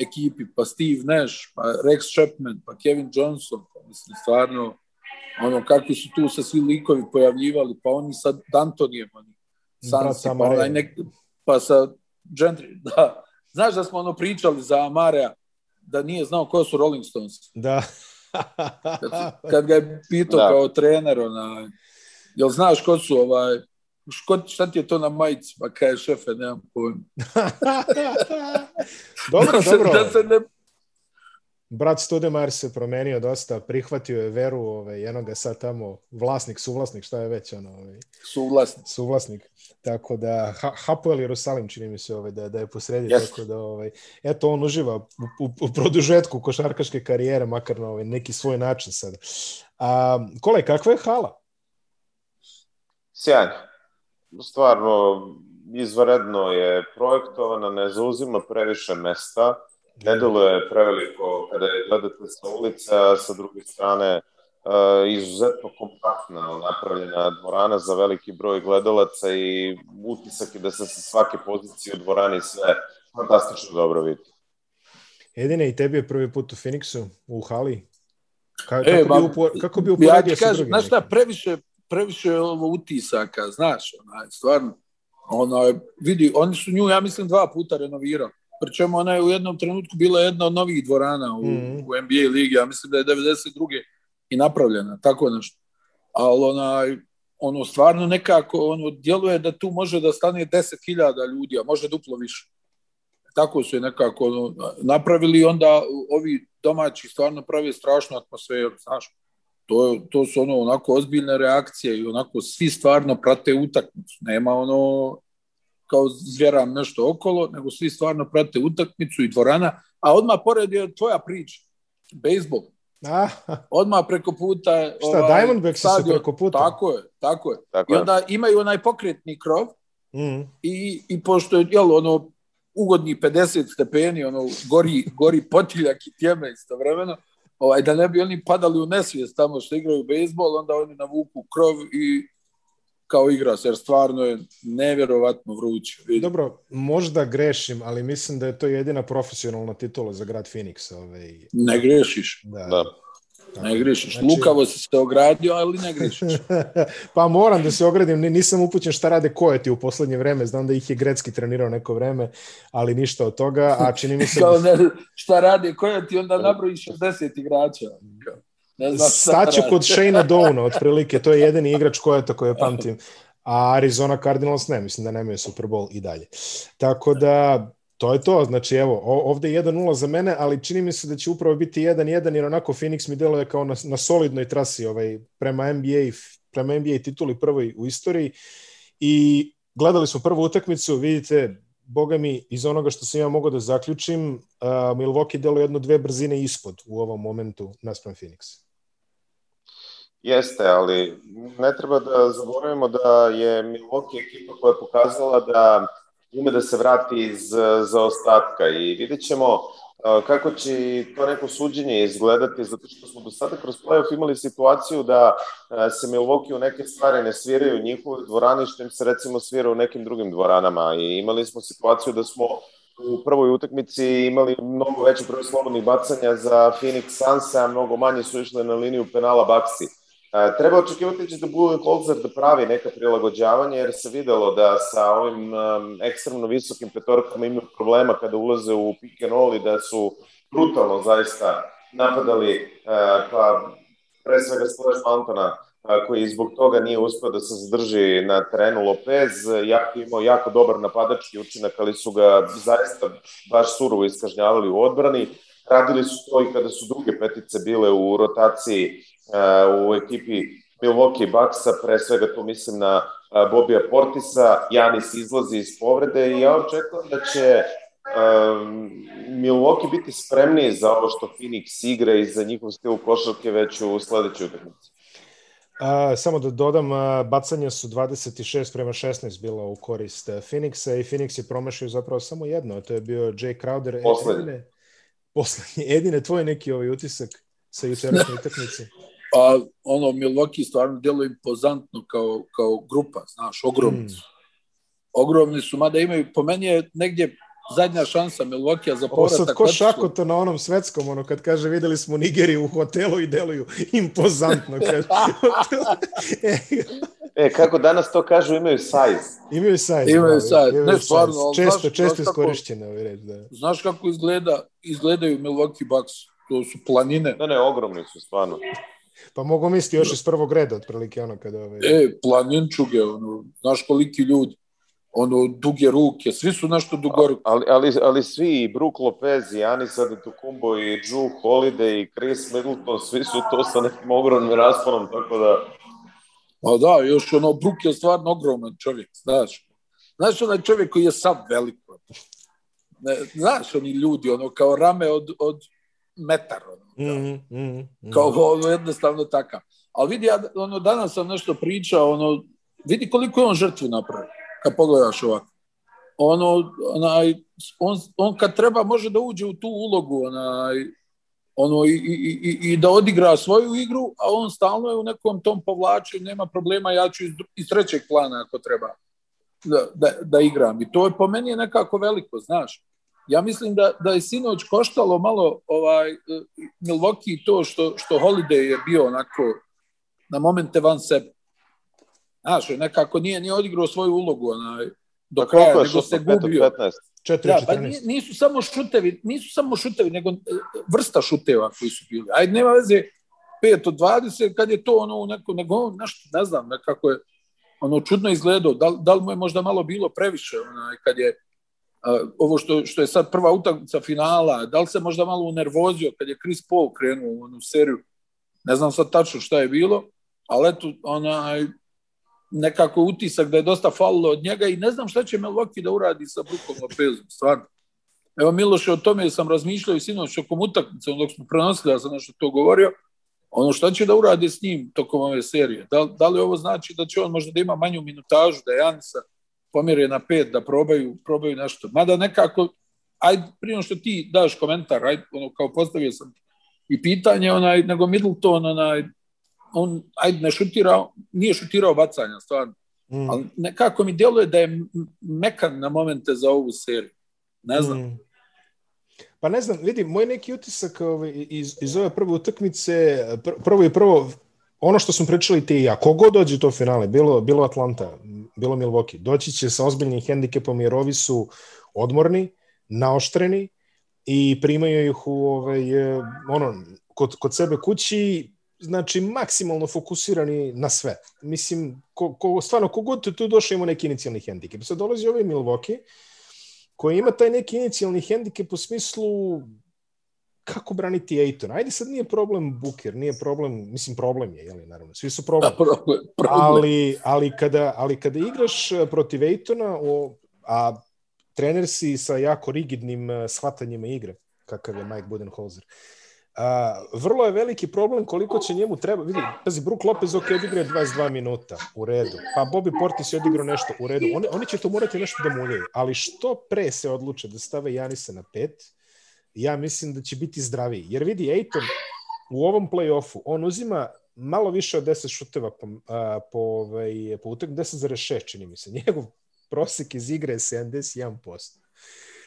ekipi, pa Steve Nash, pa Rex Chapman, pa Kevin Johnson, pa mislim, stvarno, ono, kakvi su tu se svi likovi pojavljivali, pa oni sa Dantonijem, oni, Brat Sansi, pa, onaj nek, pa sa Gentry, da. Znaš da smo ono pričali za Amarea, da nije znao ko su Rolling Stones. Da. Kad, kad ga je pitao Da. kao trener, onaj, jel znaš ko su ovaj, šta ti je to na majici? Pa kaže šefe, nemam pojma. dobro, da se, dobro. Da se ne, Brat Studemar se promenio dosta, prihvatio je veru, ovaj, eno ga sad tamo, vlasnik, suvlasnik, šta je već, ono, ovaj, suvlasni. suvlasnik. Tako da, ha, Hapoel Jerusalim čini mi se ovaj, da, da je posredi, Jeste. tako da, ovaj, eto, on uživa u, u, u produžetku košarkaške karijere, makar na ovaj, neki svoj način sada. A, Kolej, kakva je hala? Sjajno. Stvarno, izvaredno je projektovana, ne zauzima previše mesta, ne deluje preveliko kada je gledate sa ulice, a sa druge strane uh, izuzetno kompaktna napravljena dvorana za veliki broj gledalaca i utisak je da se sa svake pozicije u dvorani sve fantastično dobro vidi. Edine, i tebi je prvi put u Phoenixu, u hali. Ka, E, kako, ma, bi upo, kako bi Ja uporedio ti sa drugim? znaš šta, previše, previše je ovo utisaka, znaš, onaj, stvarno, onaj, vidi, oni su nju, ja mislim, dva puta renovirali. Pričemu ona je u jednom trenutku bila jedna od novih dvorana u, Mhm. u NBA ligi, ja mislim da je 92. i napravljena, tako nešto. Ali onaj, ono stvarno nekako ono djeluje da tu može da stane 10.000 ljudi, a može duplo više. Tako su je nekako ono, napravili onda ovi domaći stvarno prave strašnu atmosferu, znaš. To, to su ono onako ozbiljne reakcije i onako svi stvarno prate utakmicu. Nema ono kao zvjeram nešto okolo, nego svi stvarno prate utakmicu i dvorana, a odmah pored je tvoja priča. Bejsbol. A, Odmah preko puta je, šta, Diamondbacks su stadion. preko puta? Tako je, tako je. Tako I je. onda imaju onaj pokretni krov Mm. i, i pošto je jel, ono ugodni 50 stepeni, ono gori, gori potiljak i tjeme istovremeno, ovaj, da ne bi oni padali u nesvijest tamo što igraju bejsbol, onda oni navuku krov i kao igra se, jer stvarno je nevjerovatno vruće. Dobro, možda grešim, ali mislim da je to jedina profesionalna titula za grad Phoenix. Ovaj, Ne grešiš, da. Da. Ne grešiš. Znači- Lukavo si se ogradio, ali ne grešiš. pa moram da se ogradim, ni- nisam upućen šta rade Kojeti u poslednje vreme, znam da ih je Grecki trenirao neko vreme, ali ništa od toga, a čini mi se... Kao ne, šta radi, koja ti onda nabroji 60 igrača. Ne znam Staću kod Shayna Downa, otprilike, to je jedini igrač Kojeta koje pamtim, a Arizona Cardinals ne, mislim da nemaju Super Bowl i dalje. Tako da, to je to, znači evo, ovde je 1-0 za mene, ali čini mi se da će upravo biti 1-1, jer onako Phoenix mi deluje kao na, na solidnoj trasi ovaj, prema NBA, prema NBA tituli prvoj u istoriji i gledali smo prvu utakmicu, vidite, boga mi, iz onoga što sam ja mogao da zaključim, uh, Milwaukee delo jedno dve brzine ispod u ovom momentu naspram Phoenix. Jeste, ali ne treba da zaboravimo da je Milwaukee ekipa koja je pokazala da ume da se vrati iz zaostatka i vidjet ćemo kako će to neko suđenje izgledati, zato što smo do sada kroz playoff imali situaciju da se Milwaukee u neke stvari ne sviraju u njihove dvorani, što im se recimo svira u nekim drugim dvoranama i imali smo situaciju da smo u prvoj utakmici imali mnogo veći broj slobodnih bacanja za Phoenix Suns, a mnogo manje su išle na liniju penala Baxi. E, treba očekivati da će da Budenholzer da pravi neka prilagođavanja, jer se videlo da sa ovim um, ekstremno visokim petorkama imaju problema kada ulaze u pick and roll i da su brutalno zaista napadali, uh, pa pre svega Stores Mountaina, koji zbog toga nije uspeo da se zadrži na terenu Lopez, jako imao jako dobar napadački učinak, ali su ga zaista baš surovo iskažnjavali u odbrani. Radili su to i kada su druge petice bile u rotaciji u ekipi Milwaukee Bucksa, pre svega tu mislim na Bobija Portisa, Janis izlazi iz povrede i ja očekujem da će um, Milwaukee biti spremniji za ovo što Phoenix igra i za njihov stil košarke već u sledećoj utakmici. A, samo da dodam, a, bacanja su 26 prema 16 bila u korist Phoenixa i Phoenix je promašio zapravo samo jedno, to je bio Jay Crowder. Poslednje. Edine, poslednje. Edine, tvoj neki ovaj utisak sa jučerašnje utakmice? Pa, ono, Milwaukee stvarno djeluje impozantno kao, kao grupa, znaš, ogromni su. Mm. Ogromni su, mada imaju, po meni je negdje zadnja šansa Milwaukee za povratak. Ovo sad ko šakoto na onom svetskom, ono kad kaže videli smo Nigeriju u hotelu i deluju impozantno. Kaže. e, kako danas to kažu, imaju size. Imaju size. Imaju da, size. Ne, stvarno. Često, znaš, često iskorišćeno, ovaj reč, da. Znaš kako izgleda, izgledaju Milwaukee Bucks? To su planine. Ne, ne, ogromni su, stvarno. Pa mogu misliti još iz prvog reda, otprilike ono kada... Ovaj... E, planinčuge, ono, znaš koliki ljudi, ono, duge ruke, svi su nešto dugoruke. Ali, ali, ali svi, i Brook Lopez, i Anis Adetokumbo, i Drew Holiday, i Chris Middleton, svi su to sa nekim ogromnim rasponom, tako da... Pa da, još ono, Brook je stvarno ogroman čovjek, znaš. Znaš, onaj čovjek koji je sad veliko. Ne, znaš, oni ljudi, ono, kao rame od, od metar. Ono, mm, mm, mm. Kao ono, jednostavno takav. Ali vidi, ja ono, danas sam nešto pričao, ono, vidi koliko je on žrtvu napravio, kad pogledaš ovako. Ono, onaj, on, on kad treba može da uđe u tu ulogu, onaj, ono, i, i, i, i da odigra svoju igru, a on stalno je u nekom tom povlačenju, nema problema, ja ću iz, iz trećeg plana ako treba da, da, da igram. I to je po meni je nekako veliko, znaš ja mislim da, da je sinoć koštalo malo ovaj, Milwaukee to što, što Holiday je bio onako na momente van sebe. Znaš, nekako nije, nije odigrao svoju ulogu onaj, do kraja, nego se gubio. 15. 4, da, pa nisu samo šutevi, nisu samo šutevi, nego e, vrsta šuteva koji su bili. Ajde, nema veze 5 od 20, kad je to ono u nekom, nego nešto, ne znam, nekako je ono čudno izgledao, da, da li mu je možda malo bilo previše, onaj, kad je ovo što, što je sad prva utakmica finala, da li se možda malo unervozio kad je Chris Paul krenuo u onu seriju, ne znam sad tačno šta je bilo, ali eto, onaj, nekako utisak da je dosta falilo od njega i ne znam šta će Milwaukee da uradi sa Brookom Lopezom, stvarno. Evo Miloše, o tome sam razmišljao i sinoć tokom utakmice, dok smo prenosili, ja sam nešto to govorio, ono šta će da uradi s njim tokom ove serije? Da, da li ovo znači da će on možda da ima manju minutažu, da je Janisa pomere na pet, da probaju, probaju nešto. Mada nekako, ajde, prije što ti daš komentar, ajde, ono, kao postavio sam i pitanje, onaj, nego Middleton, onaj, on, ajde, ne šutirao, nije šutirao bacanja, stvarno. Mm. Ali nekako mi djeluje da je mekan na momente za ovu seriju. Ne znam. Mm. Pa ne znam, vidi, moj neki utisak ovaj, iz, iz ove prve utakmice, prvo i prvo, ono što smo pričali ti i ja, kogod dođe do finale, bilo, bilo Atlanta, bilo Milwaukee, doći će sa ozbiljnim hendikepom jer ovi su odmorni, naoštreni i primaju ih u ovaj, e, ono, kod, kod sebe kući, znači maksimalno fokusirani na sve. Mislim, ko, ko, stvarno, kogod tu došao ima neki inicijalni hendikep. Sad dolazi ovaj Milwaukee, koji ima taj neki inicijalni hendikep u smislu kako braniti Ejton? Ajde sad nije problem Booker, nije problem, mislim problem je, jeli, naravno, svi su problem. Da, problem, problem. Ali, ali, kada, ali kada igraš e, protiv Ejtona, o, a trener si sa jako rigidnim uh, shvatanjima igre, kakav je Mike Budenholzer, a, vrlo je veliki problem koliko će njemu treba, vidi, pazi, Brook Lopez ok, odigra 22 minuta, u redu, pa Bobby Portis je odigrao nešto, u redu, oni, oni će to morati nešto da muljaju, ali što pre se odluče da stave Janisa na pet, ja mislim da će biti zdraviji, jer vidi, Ejton u ovom play-offu, on uzima malo više od 10 šuteva po, a, po, ovaj, po utak, 10,6 čini mi se, njegov prosek iz igre je 71%.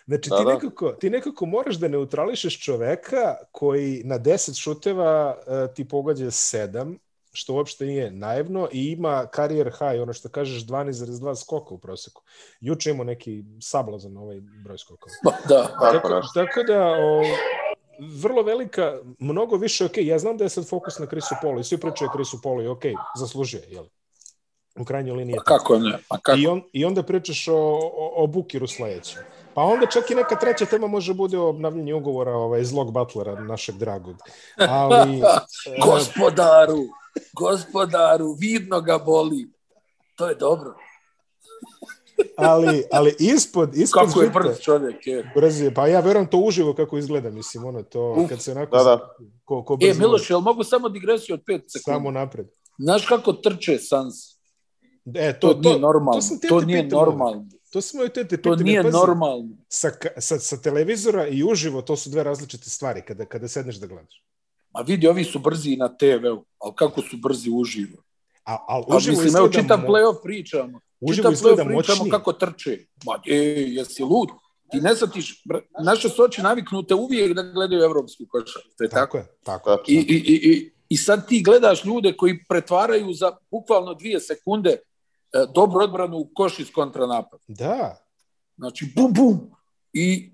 Znači, Da, ti, da. nekako, ti nekako moraš da neutrališeš čoveka koji na 10 šuteva uh, ti pogađa 7, što uopšte nije naivno i ima karijer high, ono što kažeš 12,2 skoka u proseku. Juče imamo neki sablazan ovaj broj skokova. Pa, da. Tako Tako, tako da, o, vrlo velika, mnogo više, ok, ja znam da je sad fokus na Krisu Polu i svi pričaju o Krisu Polu i ok, zaslužuje, jel? U krajnjoj liniji. Pa kako ne? Pa kako? I, on, I onda pričaš o, o, o Bukiru sledećem. Pa onda čak i neka treća tema može bude obnavljanje ugovora ovaj, zlog Butlera, našeg dragog. Ali, gospodaru, gospodaru, vidno ga boli. To je dobro. ali, ali ispod, ispod Kako je žita- brz čovjek, je. brz je. Pa ja verujem to uživo kako izgleda, mislim, ono to, Uf. kad se onako... Da, da. Ko, ko E, Miloš, jel mogu samo digresiju od 5 sekundi? Samo napred. Znaš kako trče Sans? E, To, to, nije to, normalno. sam te To, te nije pitao. normalno. to smo i te te To pitali. nije Pazi, normalno. Sa, sa, sa televizora i uživo to su dve različite stvari kada, kada sedneš da gledaš. A vidi, ovi su brzi i na TV-u, ali kako su brzi uživo. A, A uživo mislim, evo, izgleda čitav mo- play-off pričamo. Uživo izgleda play-off pričamo moćnije. kako trče. Ma, e, jesi lud? Ti ne shvatiš, br- naše su oči naviknute uvijek da gledaju evropsku košarku. To je tako. Tako je, tako je. I, i, i, i, I sad ti gledaš ljude koji pretvaraju za bukvalno dvije sekunde e, dobru odbranu u koš iz kontranapad. Da, Znači, bum, bum, i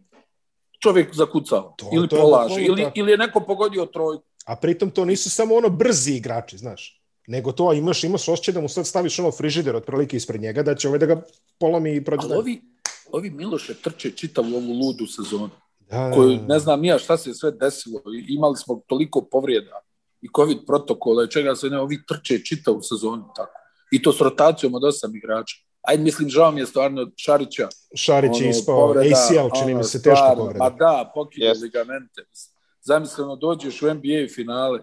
čovjek zakucao. To- ili to polaže, ili, ili je neko pogodio trojku. A pritom to nisu samo ono brzi igrači, znaš. Nego to imaš, imaš osjećaj da mu sad staviš ono frižider otprilike ispred njega, da će ovaj da ga polomi i prođe Ali ovi, ovi Miloše trče čitavu ovu ludu sezonu. Da, koju ne znam nija šta se sve desilo. Imali smo toliko povrijeda i covid protokola i čega se ne, ovi trče čitavu sezonu tako. I to s rotacijom od osam igrača. Ajde, mislim, žao mi je stvarno od Šarića. Šarić je ispao povreda, ACL, čini mi se, teško povreda. Ma da, pokidao Jeste. ligamente. Zamisleno, dođeš u NBA finale,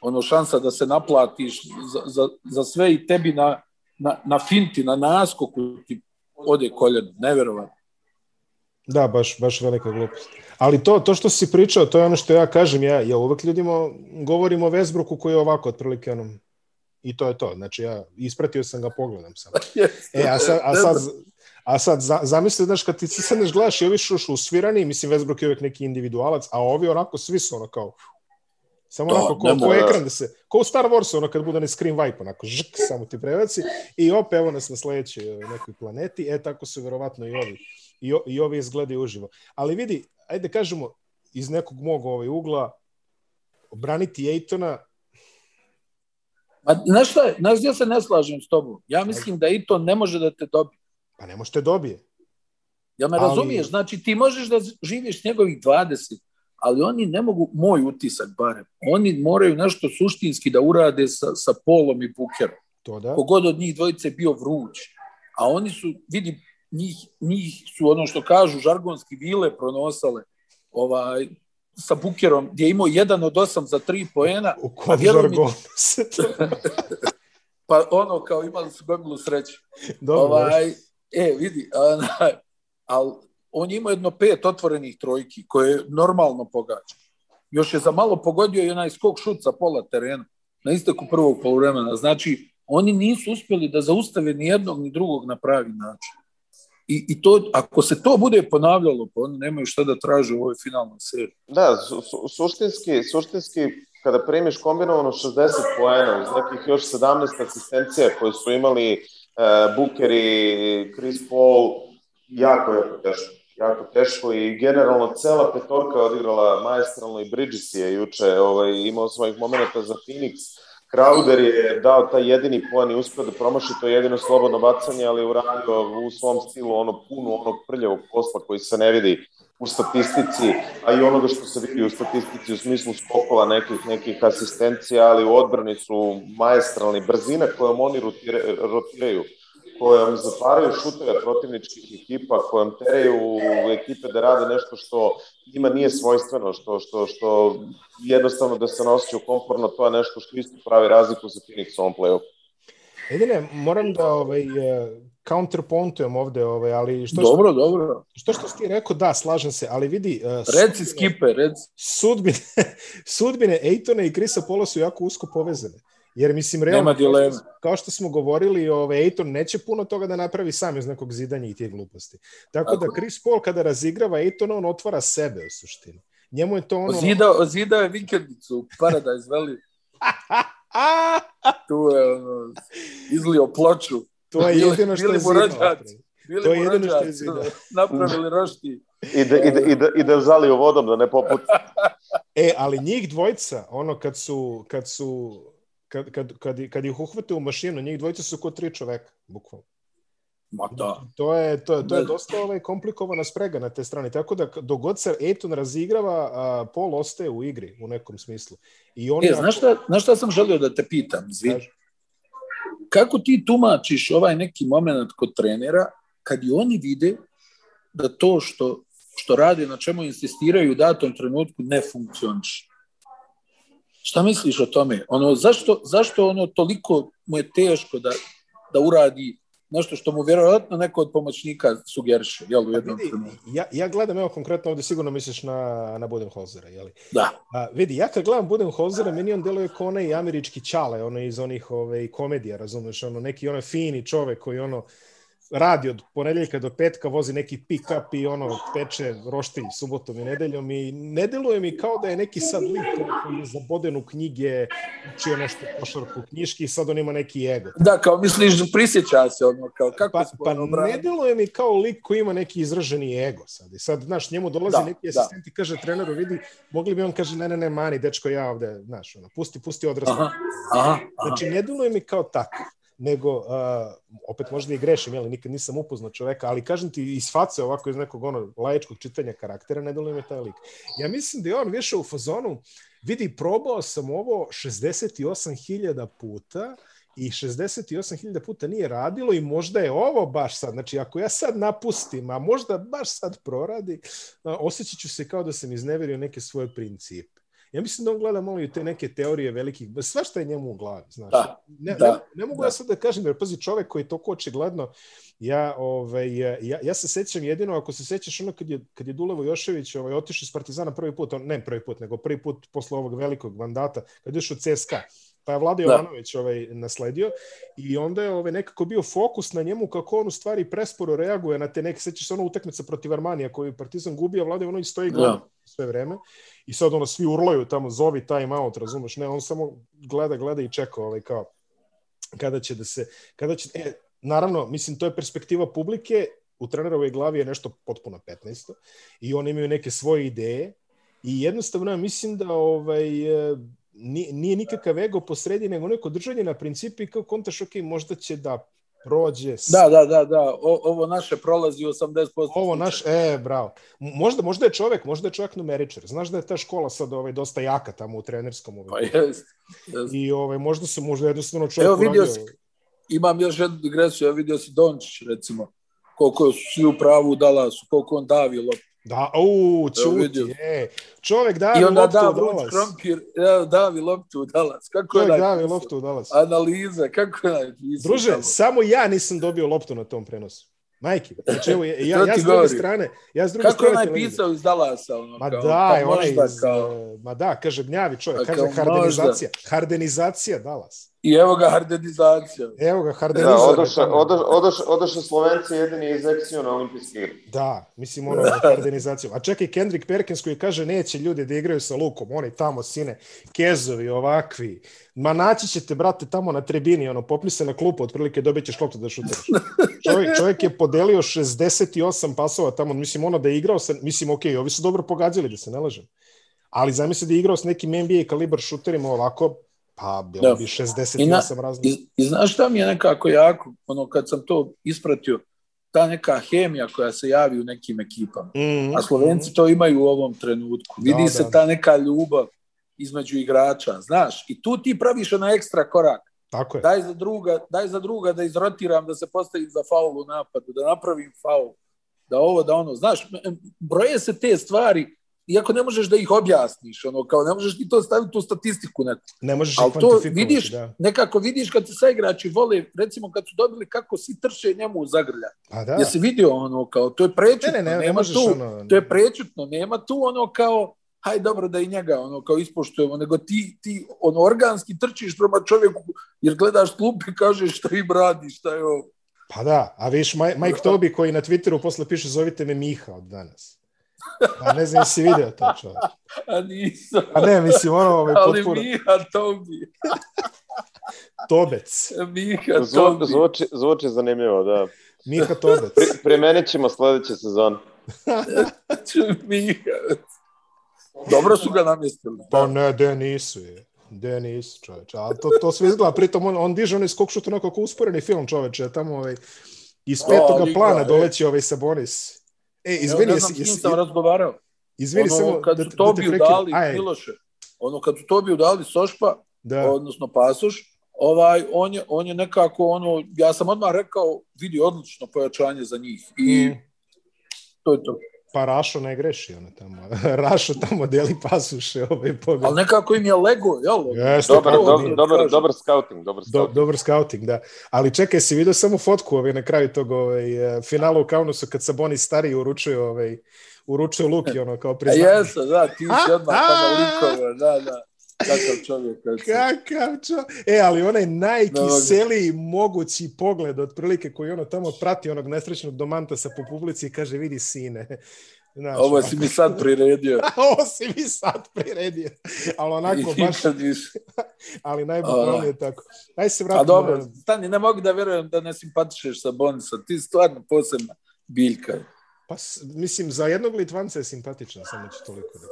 ono šansa da se naplatiš za, za, za sve i tebi na, na, na finti, na naskoku ti ode koljeno. Neverovatno. Da, baš, baš velika glupost. Ali to, to što si pričao, to je ono što ja kažem, ja, ja uvek ljudima govorim o Vesbruku koji je ovako, otprilike onom, i to je to. Znači, ja ispratio sam ga, pogledam sam. E, a sad, a sad, a sad za, zamisli, znaš, kad ti se sedneš gledaš i ovi su usvirani, mislim, Vesbruk je uvek neki individualac, a ovi onako, svi su ono kao, samo Da, onako, ko, ne ko ekran da se, ko u Star Warsu, ono kad bude onaj screen wipe, onako, žk, samo ti prebaci, i opet evo nas na sledećoj e, nekoj planeti, e, tako su verovatno i ovi, i, o, i ovi izgledaju uživo. Ali vidi, ajde kažemo, iz nekog mog ovaj ugla, braniti Ejtona, Ma, znaš šta, znaš gdje se ne slažem s tobom? Ja mislim da to ne može da te dobije. Pa ne možete dobije. Ja me Ali- razumiješ, znači ti možeš da živiš njegovih 20, ali oni ne mogu, moj utisak barem, oni moraju nešto suštinski da urade sa, sa Polom i Bukerom. To da. Kogod od njih dvojice bio vruć. A oni su, vidi, njih, njih su ono što kažu, žargonski vile pronosale ovaj, sa Bukerom, gdje je imao jedan od osam za tri poena, U kom žargonu se to... pa ono kao imali su gomilu sreće. Dobro, ovaj, e, vidi, onaj, ali on je jedno pet otvorenih trojki koje normalno pogađa. Još je za malo pogodio i onaj skok šut sa pola terena na isteku prvog poluvremena. Znači, oni nisu uspjeli da zaustave ni jednog ni drugog na pravi način. I, i to, ako se to bude ponavljalo, pa oni nemaju šta da traže u ovoj finalnoj seriji. Da, su, su, suštinski, suštinski kada primiš kombinovano 60 poena uz nekih još 17 asistencija koje su imali uh, Booker i Chris Paul, jako, jako teško. Jako teško i generalno cela petorka je odigrala maestralno i Bridges je juče ovaj, imao svojih momenta za Phoenix. Crowder je dao taj jedini poen i uspeo da promaši to jedino slobodno bacanje, ali je uradio u svom stilu ono puno onog prljavog posla koji se ne vidi u statistici, a i onoga što se vidi u statistici u smislu skokova nekih, nekih asistencija, ali u odbrani su majestralni brzina kojom oni rotire, rotiraju kojom zatvaraju šuteve protivničkih ekipa, kojom teraju ekipe da rade nešto što njima nije svojstveno, što, što, što jednostavno da se nosio komfortno, to je nešto što isto pravi razliku za Phoenix ovom play-off. Edine, moram da ovaj, counterpointujem ovde, ovaj, ali što dobro, što, dobro. Što što ti rekao, da, slažem se, ali vidi... Uh, reci skipe, reci. Sudbine, sudbine Ejtona i Krisa Pola su jako usko povezane. Jer mislim, realno, Nema dilema. Kao, što, kao što smo govorili, ovaj, Ejton neće puno toga da napravi sam iz nekog zidanja i tih gluposti. Tako, Tako. da Chris Paul kada razigrava Ejtona, on otvara sebe u suštini. Njemu je to ono... Zidao, zidao je vikendicu, Paradise Valley. tu je ono, izlio ploču. To je jedino što je zidao. Bili to je jedino što je zidao. Napravili rošti. I da, i, da, i, da, I da zalio vodom da ne poput. e, ali njih dvojca, ono kad su, kad su kad, kad, kad, kad ih uhvate u mašinu, njih dvojica su kod tri čoveka, bukvalno. Ma da. To je, to, to je dosta ovaj, komplikovana sprega na te strane. Tako da, dogod se Ejton razigrava, a, Pol ostaje u igri u nekom smislu. I on e, ako... znaš, šta, znaš šta sam želio da te pitam, Zvi? Kako ti tumačiš ovaj neki moment kod trenera, kad i oni vide da to što, što rade, na čemu insistiraju u datom trenutku, ne funkcioniše? Šta misliš o tome? Ono, zašto, zašto ono toliko mu je teško da, da uradi nešto što mu vjerojatno neko od pomoćnika sugeriše, jel, u jednom vidi, ja, ja gledam, evo, konkretno ovde sigurno misliš na, na Budenholzera, jeli? Da. A, vidi, ja kad gledam Budenholzera, meni on deluje kao onaj američki čale, ono iz onih ove, komedija, razumeš, ono, neki onaj fini čovek koji, ono, radi od ponedeljka do petka, vozi neki pick-up i ono, peče roštilj subotom i nedeljom i ne deluje mi kao da je neki sad lik koji je zaboden u knjige, učio nešto košarku knjiški i sad on ima neki ego. Da, kao misliš, prisjeća se ono, kao kako Pa, pa ne deluje mi kao lik koji ima neki izraženi ego sad. I sad, znaš, njemu dolazi da, neki asistent da. i kaže treneru, vidi, mogli bi on kaže, ne, ne, ne, mani, dečko, ja ovde, znaš, ono, pusti, pusti odraslo. Aha, aha, aha. Znači, ne deluje mi kao tako nego, uh, opet možda i grešim, jel, nikad nisam upoznao čoveka, ali kažem ti, iz face ovako, iz nekog ono, laječkog čitanja karaktera, ne deluje me taj lik. Ja mislim da je on više u fazonu, vidi, probao sam ovo 68.000 puta, i 68.000 puta nije radilo i možda je ovo baš sad, znači ako ja sad napustim, a možda baš sad proradi, osjećat ću se kao da sam izneverio neke svoje principe. Ja mislim da on gleda malo i te neke teorije velikih, sva šta je njemu u glavi, znaš. Da, ne, da, ne, ne mogu da. ja sad da kažem, jer pazi, čovek koji je to očigledno, ja, ovaj, ja, ja se sećam jedino, ako se sećaš ono kad je, kad je Dulevo Jošević ovaj, otišao iz Partizana prvi put, on, ne prvi put, nego prvi put posle ovog velikog mandata, kad je išao CSKA, pa je Vlada da. Jovanović ovaj, nasledio i onda je ovaj, nekako bio fokus na njemu kako on u stvari presporo reaguje na te neke, sećaš se ono utakmica protiv Armanija koju Partizan gubi, a Vlada Jovanović stoji gleda da. Sve vreme i sad ono svi urlaju tamo zovi time out, razumeš, ne, on samo gleda, gleda i čeka ovaj, kao kada će da se, kada će, e, naravno, mislim, to je perspektiva publike, u trenerovoj glavi je nešto potpuno 15. i oni imaju neke svoje ideje i jednostavno ja mislim da ovaj, nije, nije nikakav ego posredi, nego neko držanje na principi kao kontaš, ok, možda će da prođe. Da, da, da, da. O, ovo naše prolazi 80%. Ovo naš, e, bravo. Možda, možda je čovek, možda je čovek numeričar. Znaš da je ta škola sad ovaj, dosta jaka tamo u trenerskom. Ovaj. Pa jest, jest. I ovaj, možda su možda jednostavno čovek Evo vidio si, imam još jednu digresiju, ja vidio si Dončić, recimo, koliko su svi u pravu u Dallasu, koliko on davi loptu. Da, u, čuti, e. Čovek davi I onda loptu da, u Dallas. Krompir, ja, davi loptu u Dallas. Kako Čovek je davi loptu u Dallas. Analiza, kako je napisao. Druže, tamo. samo ja nisam dobio loptu na tom prenosu. Majke, znači evo, ja, ja, ja s druge strane, ja s druge Kako strane... Kako je napisao iz Dallasa? Ono, ma kao, da, pa onaj iz, kao... ma da, kaže gnjavi čovjek, Pa kaže hardenizacija, hardenizacija Dallas. I evo ga hardenizacija. Evo ga, Da, hardenizacija. odoše, odoše, odoše, odoše Slovenci jedini iz ekciju na olimpijski igri. Da, mislim ono hardenizaciju. A čekaj, Kendrick Perkins koji kaže neće ljudi da igraju sa lukom, oni tamo sine, kezovi, ovakvi. Ma naći ćete, brate, tamo na tribini, ono, popni se na klupu, otprilike dobit ćeš loptu da šutiraš. Čovjek, čovjek je podelio 68 pasova tamo, mislim, ono da je igrao sa, mislim, ok, ovi su dobro pogađali, da se ne lažem. Ali zamisli da je igrao s nekim NBA kalibar šuterima ovako, pa bilo Da. bi 68 I, na, raznih. i, I znaš šta mi je nekako jako, ono, kad sam to ispratio, ta neka hemija koja se javi u nekim ekipama. Mm, A Slovenci to imaju u ovom trenutku. Vidi Da, se da. ta neka ljubav između igrača, znaš, i tu ti praviš na ekstra korak. Tako je. Daj za druga, daj za druga da izrotiram, da se postavim za faul u napadu, da napravim faul, da ovo, da ono, znaš, broje se te stvari, iako ne možeš da ih objasniš, ono, kao ne možeš ti to staviti u statistiku neku. Ne možeš Ali to vidiš, da. nekako vidiš kad se saigrači vole, recimo kad su dobili kako si trče njemu u zagrlja. Pa da. Jesi vidio ono kao, to je prečutno, Ne, ne, ne, ne nema možeš tu, ono... to je prečutno, nema tu ono kao, haj dobro da i njega ono kao ispoštujemo, nego ti, ti ono organski trčiš prema čovjeku jer gledaš klup i kažeš šta im radi, šta je ovo. Pa da, a viš Mike Tobi koji na Twitteru posle piše zovite me Miha od danas. Pa ne znam jesi vidio to čovječ. A nisam. A ne, mislim, ono ovaj, Ali potpuno Miha Tobi. Tobec. Miha Tobi. zvuči, zvuči zanimljivo, da. Miha Tobec. Pri, primenit ćemo sledeće sezone. Miha. Dobro su ga namjestili. Pa ne, de nisu je. De nisu, čoveče. A to, to sve izgleda, pritom on, on diže onaj skok šut onako kao usporeni film, čoveče. Tamo ovaj, iz petoga ali plana doleći ovaj Sabonis. E, Evo, izvini, ne jesi, znam s kim jesi, sam razgovarao. izvini ono, samo kad da, su da Tobiju prekinem. dali, Aj, Miloše, ono kad su Tobiju dali Sošpa, da. odnosno Pasoš, ovaj, on, je, on je nekako, ono, ja sam odmah rekao, vidi odlično pojačanje za njih. I Mm. to je to. Pa Rašo ne greši, ono tamo. Rašo tamo deli pasuše, ovaj pogled. Ali nekako im je lego, jel? Jeste, Dobar, dobar, nije- dobar, kažem. dobar scouting, dobar Do, scouting. dobar scouting, da. Ali čekaj, si vidio samo fotku ovaj, na kraju tog ovaj, eh, finala u Kaunasu kad Sabonis stariji uručuje, ovaj, uručuje Luki, ono, kao A priznanje. jesu, da, ti si odmah tamo likove, da, da. Kakav čovjek. Kakav čo... E, ali onaj najkiseliji mogući pogled, otprilike, koji ono tamo prati onog nesrećnog domantasa po publici i kaže, vidi sine. Znaš, Ovo si mi sad priredio. ovo si mi sad priredio. Ali onako baš, ali najbukvalnije je tako. Aj se vratimo. A dobro, na- stani, ne mogu da verujem da ne simpatišeš sa Bonisa. Ti stvarno posebna biljka. Pa, mislim, za jednog Litvanca je simpatičan, samo ću toliko da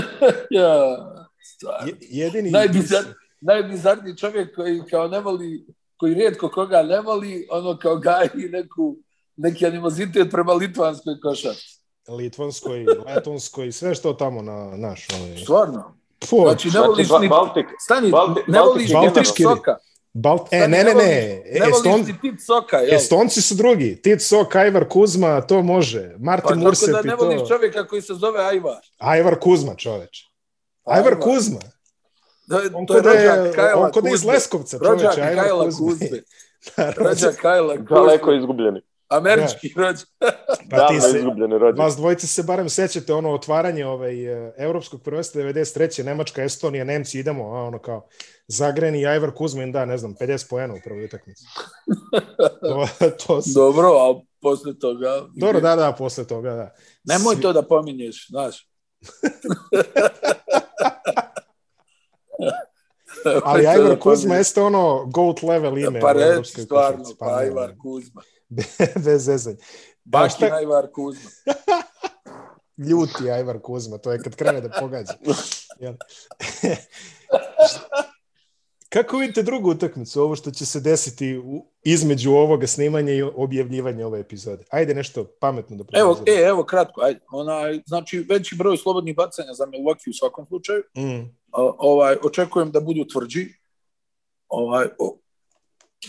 ja, stvarno. Jedini... Najbizar, najbizarniji čovjek koji kao ne voli, koji rijetko koga ne voli, ono kao gaji neku, neki animozitet prema litvanskoj košarci. Litvanskoj, Letonskoj, sve što tamo na naš. Ovaj. Stvarno. Fu, Znači, ne voliš Ba- ni... Baltic, Stani, Balti- ne voliš ni Baltički- soka. Balt... E, ne, ne, ne. Ne Eston... voliš ni tit soka, jel? Estonci su drugi. Tit Sok, Ajvar Kuzma, to može. Pa Martin tako Mursep da i ne to. voliš čovjeka koji se zove Ajvar. Ajvar Kuzma, čoveč. Ajvar Kuzma. To je, On to je kod je, rođak Kajla on kod iz. Leskovca, Rođak čoveče. Ajvar Kajla Kuzma. Kuzme. Da, rođak- Rođak Kajla daleko Kuzme. izgubljeni. Američki rođak. Pa ti Davno se, izgubljeni rođak. vas dvojice se barem sećate ono otvaranje ovaj, eh, evropskog prvenstva 93. Nemačka, Estonija, Nemci, idemo, a ono kao Zagreni Ajvar Kuzmin, da, ne znam, 50 poena u prvoj utakmici. to, to su, Dobro, a posle toga... dobro, da, da, posle toga, da. Nemoj Svi- to da pominješ, znaš. Ali to Ajvar da Kuzma jeste ono goat level ime Pa reći stvarno, pa ne, Ajvar Kuzma. Bez zezanja. Baki šta- Ajvar Kuzma. Ljuti Ajvar Kuzma, to je kad krene da pogađa. Kako vidite drugu utakmicu, ovo što će se desiti u, između ovoga snimanja i objavljivanja ove epizode? Ajde nešto pametno da Evo, e, evo kratko, ajde. Onaj, znači, veći broj slobodnih bacanja za Milwaukee u svakom slučaju. Mm, O, ovaj, očekujem da budu tvrđi. Ovaj, o,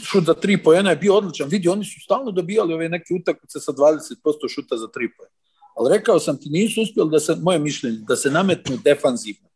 šut za tri pojena je bio odličan. Vidi, oni su stalno dobijali ove neke utakmice sa 20% šuta za tri pojena. Ali rekao sam ti, nisu uspjeli da se, moje mišljenje, da se nametnu defanzivno.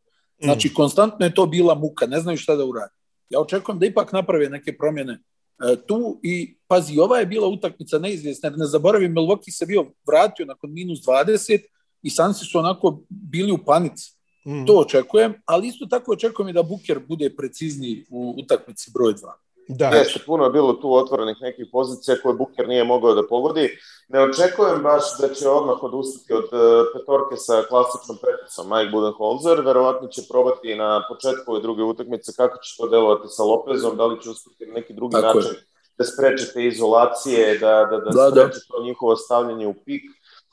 Znači, konstantno je to bila muka, ne znaju šta da uradi. Ja očekujem da ipak naprave neke promjene e, tu i pazi, ova je bila utakmica neizvjesna, ne zaboravim, Milwaukee se bio vratio nakon minus 20 i Sansi su onako bili u panici. mm. To očekujem, ali isto tako očekujem i da Buker bude precizniji u utakmici broj 2. Da, Jeste, puno je bilo tu otvorenih nekih pozicija koje Buker nije mogao da pogodi. Ne očekujem baš da će odmah odustati od uh, petorke sa klasičnom peticom Mike Budenholzer. Verovatno će probati na početku ove druge utakmice kako će to delovati sa Lopezom, da li će uspeti na neki drugi Tako je. način da spreče te izolacije, da, da, da, Da, da. spreče to njihovo stavljanje u pik.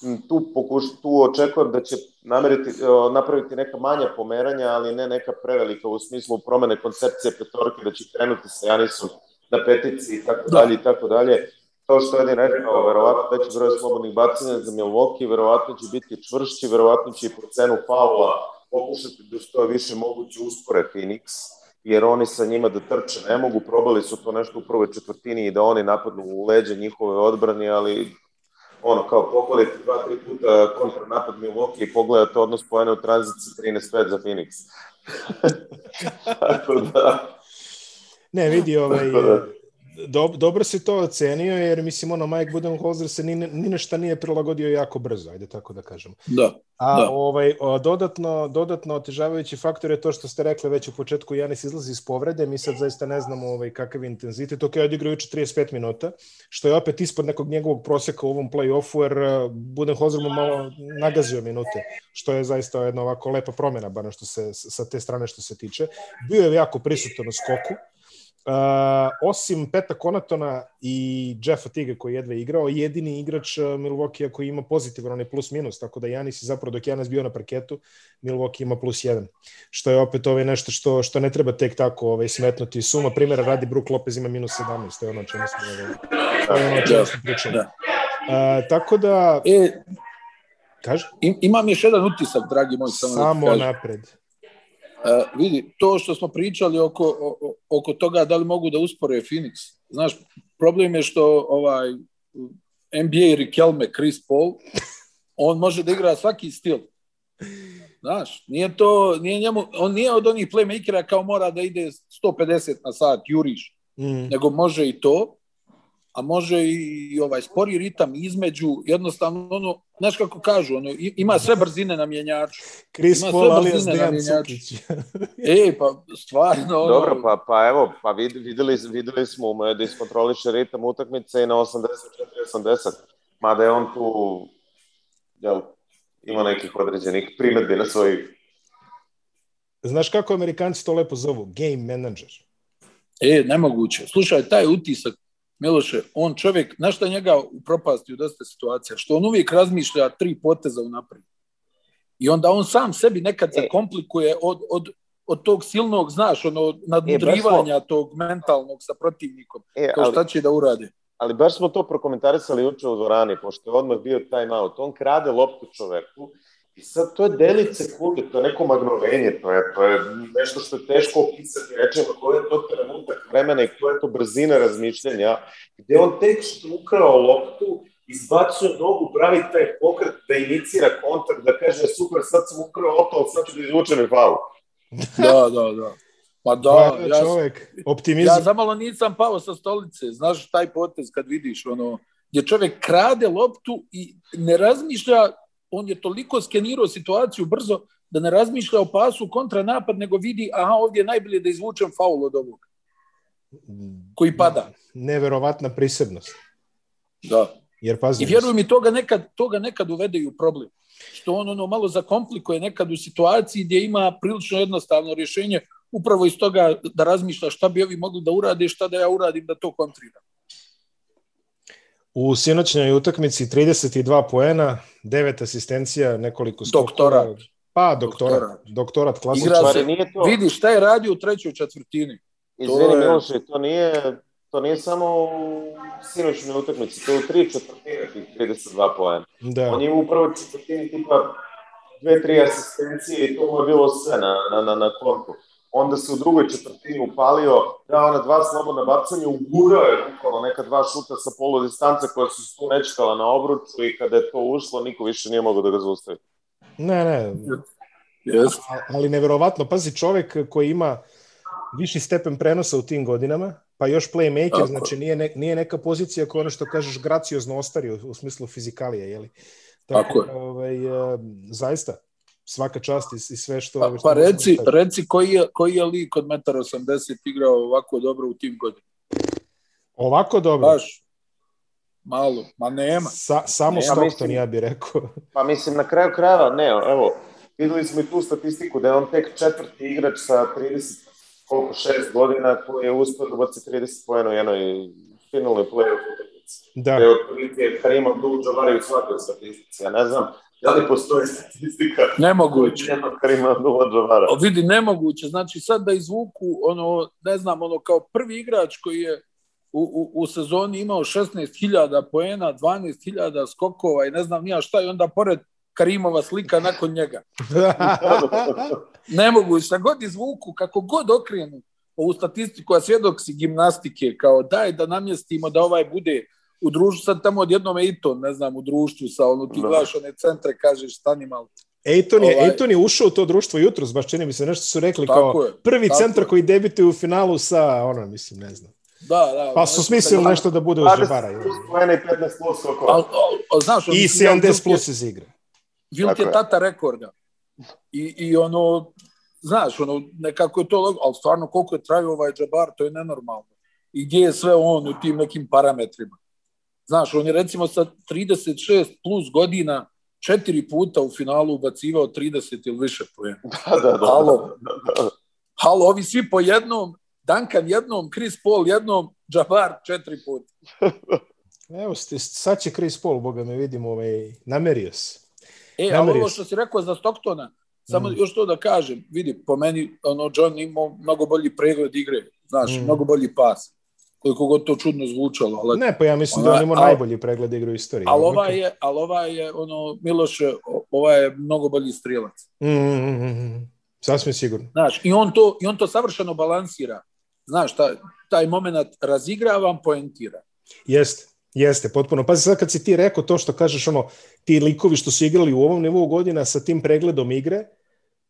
M, Tu, pokuš, tu očekujem da će nameriti, o, napraviti neka manja pomeranja, ali ne neka prevelika u smislu promene koncepcije petorke, da će krenuti sa Janisom na petici i tako Da. dalje i tako dalje. kao što je rekao, verovatno veći broj slobodnih bacanja za Milwaukee, verovatno će biti čvršći, verovatno će i po cenu faula pokušati da što je više moguće uspore Phoenix, jer oni sa njima da trče ne mogu, probali su to nešto u prvoj četvrtini i da oni napadnu u leđe njihove odbrani, ali ono, kao pogledajte dva, tri puta kontra napad Milwaukee i pogledajte odnos pojene u tranziciji 13-5 za Phoenix. Tako da... Ne, vidi, ovaj, Dob, dobro si to ocenio, jer mislim, ono, Mike Budenholzer se ni, ni nešto nije prilagodio jako brzo, ajde tako da kažemo. Da. A da. ovaj, o, dodatno, dodatno otežavajući faktor je to što ste rekli već u početku, Janis izlazi iz povrede, mi sad zaista ne znamo ovaj, kakav je intenzitet, ok, odigrao juče 35 minuta, što je opet ispod nekog njegovog proseka u ovom play-offu, jer uh, Budenholzer mu malo nagazio minute, što je zaista jedna ovako lepa promjena, bar što se, sa te strane što se tiče. Bio je jako prisutan u skoku, osim Peta Konatona i Jeffa Tiga koji jedve igrao, jedini igrač uh, Milwaukee koji ima pozitivan onaj plus minus, tako da Janis je zapravo dok Janis bio na parketu, Milwaukee ima plus jedan. Što je opet ovaj nešto što što ne treba tek tako ovaj smetnuti. Suma primjera radi Brook Lopez ima minus 17, to je ono čemu smo ovaj, je ono čemu smo pričali. Da. Uh, tako da e, Kaži? Imam još jedan utisak, dragi moj, samo, da samo da napred. Uh, vidi, to što smo pričali oko, o, oko toga da li mogu da uspore Phoenix. Znaš, problem je što ovaj NBA Rikelme, Chris Paul, on može da igra svaki stil. Znaš, nije to, nije njemu, on nije od onih playmakera kao mora da ide 150 na sat, juriš, mm. nego može i to, a može i, ovaj spori ritam između, jednostavno ono, znaš kako kažu, ono, ima sve brzine na mjenjaču. Chris ima Paul, ali Dejan Cukić. e, pa stvarno... Ono... Dobro, pa, pa evo, pa videli, videli smo u da iskontroliše ritam utakmice i na 84-80, mada je on tu, jel, ima nekih određenih primetbi na svojih Znaš kako amerikanci to lepo zovu? Game manager. E, nemoguće. Slušaj, taj utisak Miloše, on čovjek, na šta njega upropasti u dosta situacija, što on uvijek razmišlja tri poteza u naprijed. I onda on sam sebi nekad e. zakomplikuje od, od, od tog silnog, znaš, ono, nadmudrivanja e, tog mentalnog sa protivnikom, e, to šta će da urade. Ali baš smo to prokomentarisali juče u Zorani, pošto je odmah bio time out. On krade loptu čoveku I sad to je delić sekunde, to je neko magnovenje, to je, to je nešto što je teško opisati rečima, koji je to trenutak vremena i koja je to brzina razmišljanja, gde on tek što ukrao loptu, izbacuje nogu, pravi taj pokret da inicira kontakt, da kaže super, sad sam ukrao loptu, ali sad ću da izvučem i faul. da, da, da. Pa da, ja, čovek, optimizam. Ja zamalo nisam pao sa stolice, znaš taj potez kad vidiš, ono, gdje čovek krade loptu i ne razmišlja on je toliko skenirao situaciju brzo da ne razmišlja o pasu kontra napad, nego vidi, aha, ovdje je najbolje da izvučem faul od ovog. Koji pada. Neverovatna prisebnost. Da. Jer pazi. I vjeruj mi, toga nekad, toga nekad uvede u problem. Što on ono malo zakomplikuje nekad u situaciji gdje ima prilično jednostavno rješenje upravo iz toga da razmišlja šta bi ovi mogli da urade, šta da ja uradim da to kontriram. U sinoćnjoj utakmici 32 poena, 9 asistencija, nekoliko skokova. Doktorat. Pa, doktorat. Doktorat, doktorat klasičan. Igra se, nije to... vidi šta je radio u trećoj četvrtini. Izvini, je... Miloše, to nije, to nije samo u sinoćnjoj utakmici, to je u tri četvrtine tih 32 poena. Da. On je u prvoj četvrtini tipa dve, tri asistencije i to mu je bilo sve na, na, na, na korpu onda se u drugoj četvrtini upalio, dao na dva slobodna bacanja, ugurao je bukvalno neka dva šuta sa polu distance koja su tu nečekala na obruču i kada je to ušlo, niko više nije mogao da ga zaustavi. Ne, ne. Yes. Ali neverovatno, pazi, čovek koji ima viši stepen prenosa u tim godinama, pa još playmaker, Tako. znači nije, ne, nije neka pozicija koja ono što kažeš graciozno ostari u, u smislu fizikalije, jeli? Tako, Tako je. Ovaj, zaista, svaka čast i, i sve što... Pa, pa reci, reci koji je, koji je lik od 1,80 m igrao ovako dobro u tim godinama? Ovako dobro? Baš. Malo, ma nema. Sa, samo nema, Stockton, mislim, ja bih rekao. Pa mislim, na kraju krajeva, ne, evo, videli smo i tu statistiku da je on tek četvrti igrač sa 30, koliko, 6 godina koji je uspio da baci 30 pojena u jednoj finalnoj play-off utakmici. Da. Da je otprilike Karim Abdul-Jabari u svakoj statistici, ja ne znam, Da li postoji statistika? Nemoguće. Karima Abdul-Jabara. Vidi, nemoguće. Znači sad da izvuku, ono, ne znam, ono, kao prvi igrač koji je u, u, u sezoni imao 16.000 poena, 12.000 skokova i ne znam nija šta i onda pored Karimova slika nakon njega. ne mogu, šta god izvuku, kako god okrenu ovu statistiku, a svjedok si gimnastike, kao daj da namjestimo da ovaj bude u društvu, sad tamo odjednom Ejton, ne znam, u društvu sa ono, ti gledaš one centre, kažeš, stani malo. Ejton je, ovaj... Ejton je ušao u to društvo jutros, baš čini mi se, nešto su rekli tako kao je, prvi centar je. koji debituje u finalu sa, ono, mislim, ne znam. Da, da. Pa su smislili da, nešto da bude uz Džabara. 20 plus poena i 15 plus koliko. Al, al, znaš, I 70 plus iz igre. Vilt je tata rekorda. I, I ono, znaš, ono, nekako je to, ali stvarno koliko je trajao ovaj Džabar, to je nenormalno. I gdje je sve on u tim nekim parametrima. Znaš, on je recimo sa 36 plus godina četiri puta u finalu ubacivao 30 ili više pojena. Da, da, da. Halo, halo, ovi svi po jednom, Duncan jednom, Chris Paul jednom, Jabbar četiri puta. Evo, sad će Chris Paul, boga me vidimo, ovaj, namerio se. E, a ovo što si rekao za Stocktona, samo mm. još to da kažem, vidi, po meni, ono, John imao mnogo bolji pregled igre, znaš, mm. mnogo bolji pas koliko god to čudno zvučalo. Ali, ne, pa ja mislim ona, da on ima najbolji pregled igre u istoriji. Ali ova je, ali ova je, ono, Miloše, ova je mnogo bolji strijelac. Mm, mm, mm, sasvim sigurno. Znaš, i on to, i on to savršeno balansira. Znaš, taj, taj moment razigravam, poentira. Jeste, jeste, potpuno. Pazi sad kad si ti rekao to što kažeš, ono, ti likovi što su igrali u ovom nivou godina sa tim pregledom igre,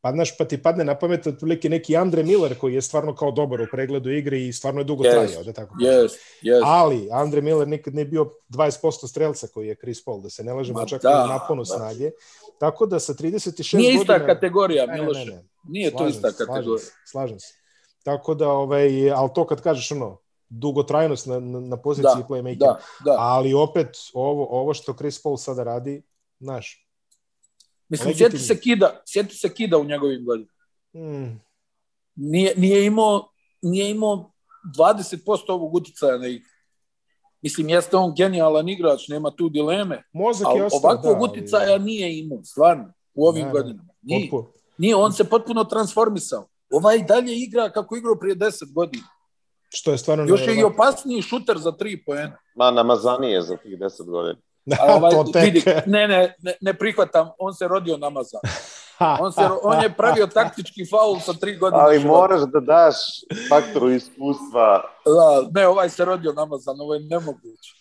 pa znaš, pa ti padne na pamet otprilike neki Andre Miller koji je stvarno kao dobar u pregledu igre i stvarno je dugo yes, trajao, da tako yes, yes. Ali Andre Miller nikad nije bio 20% strelca koji je Chris Paul, da se ne lažemo Ma čak da, na naponu da. snage. Tako da sa 36 nije ista godina... kategorija, Miloš. Ne, ne, ne. Nije slažem to ista se, kategorija. Slažem se, slažem se. Tako da, ovaj, ali to kad kažeš ono, dugotrajnost na, na, na poziciji da, playmaker, da, da. ali opet ovo, ovo što Chris Paul sada radi, znaš, Mislim, sjeti se Kida, sjeti se Kida u njegovim godinama. Mm. Nije, nije, imao, nije imao 20% ovog uticaja na igru. Mislim, jeste on genijalan igrač, nema tu dileme. Mozak je ostao, ovakvog da, uticaja ali... nije imao, stvarno, u ovim ne, godinama. Nije, nije, on se potpuno transformisao. Ovaj dalje igra kako igrao prije 10 godina. Što je stvarno Još je i opasniji šuter za 3 poena. Ma, namazanije za tih 10 godina. A ovaj, vidi, ne, ne, ne, ne prihvatam, on se rodio namazan. On, se, on je pravio taktički faul sa tri godine. Ali moraš da daš faktoru iskustva. Da, ne, ovaj se rodio namazan, ovo je nemoguće.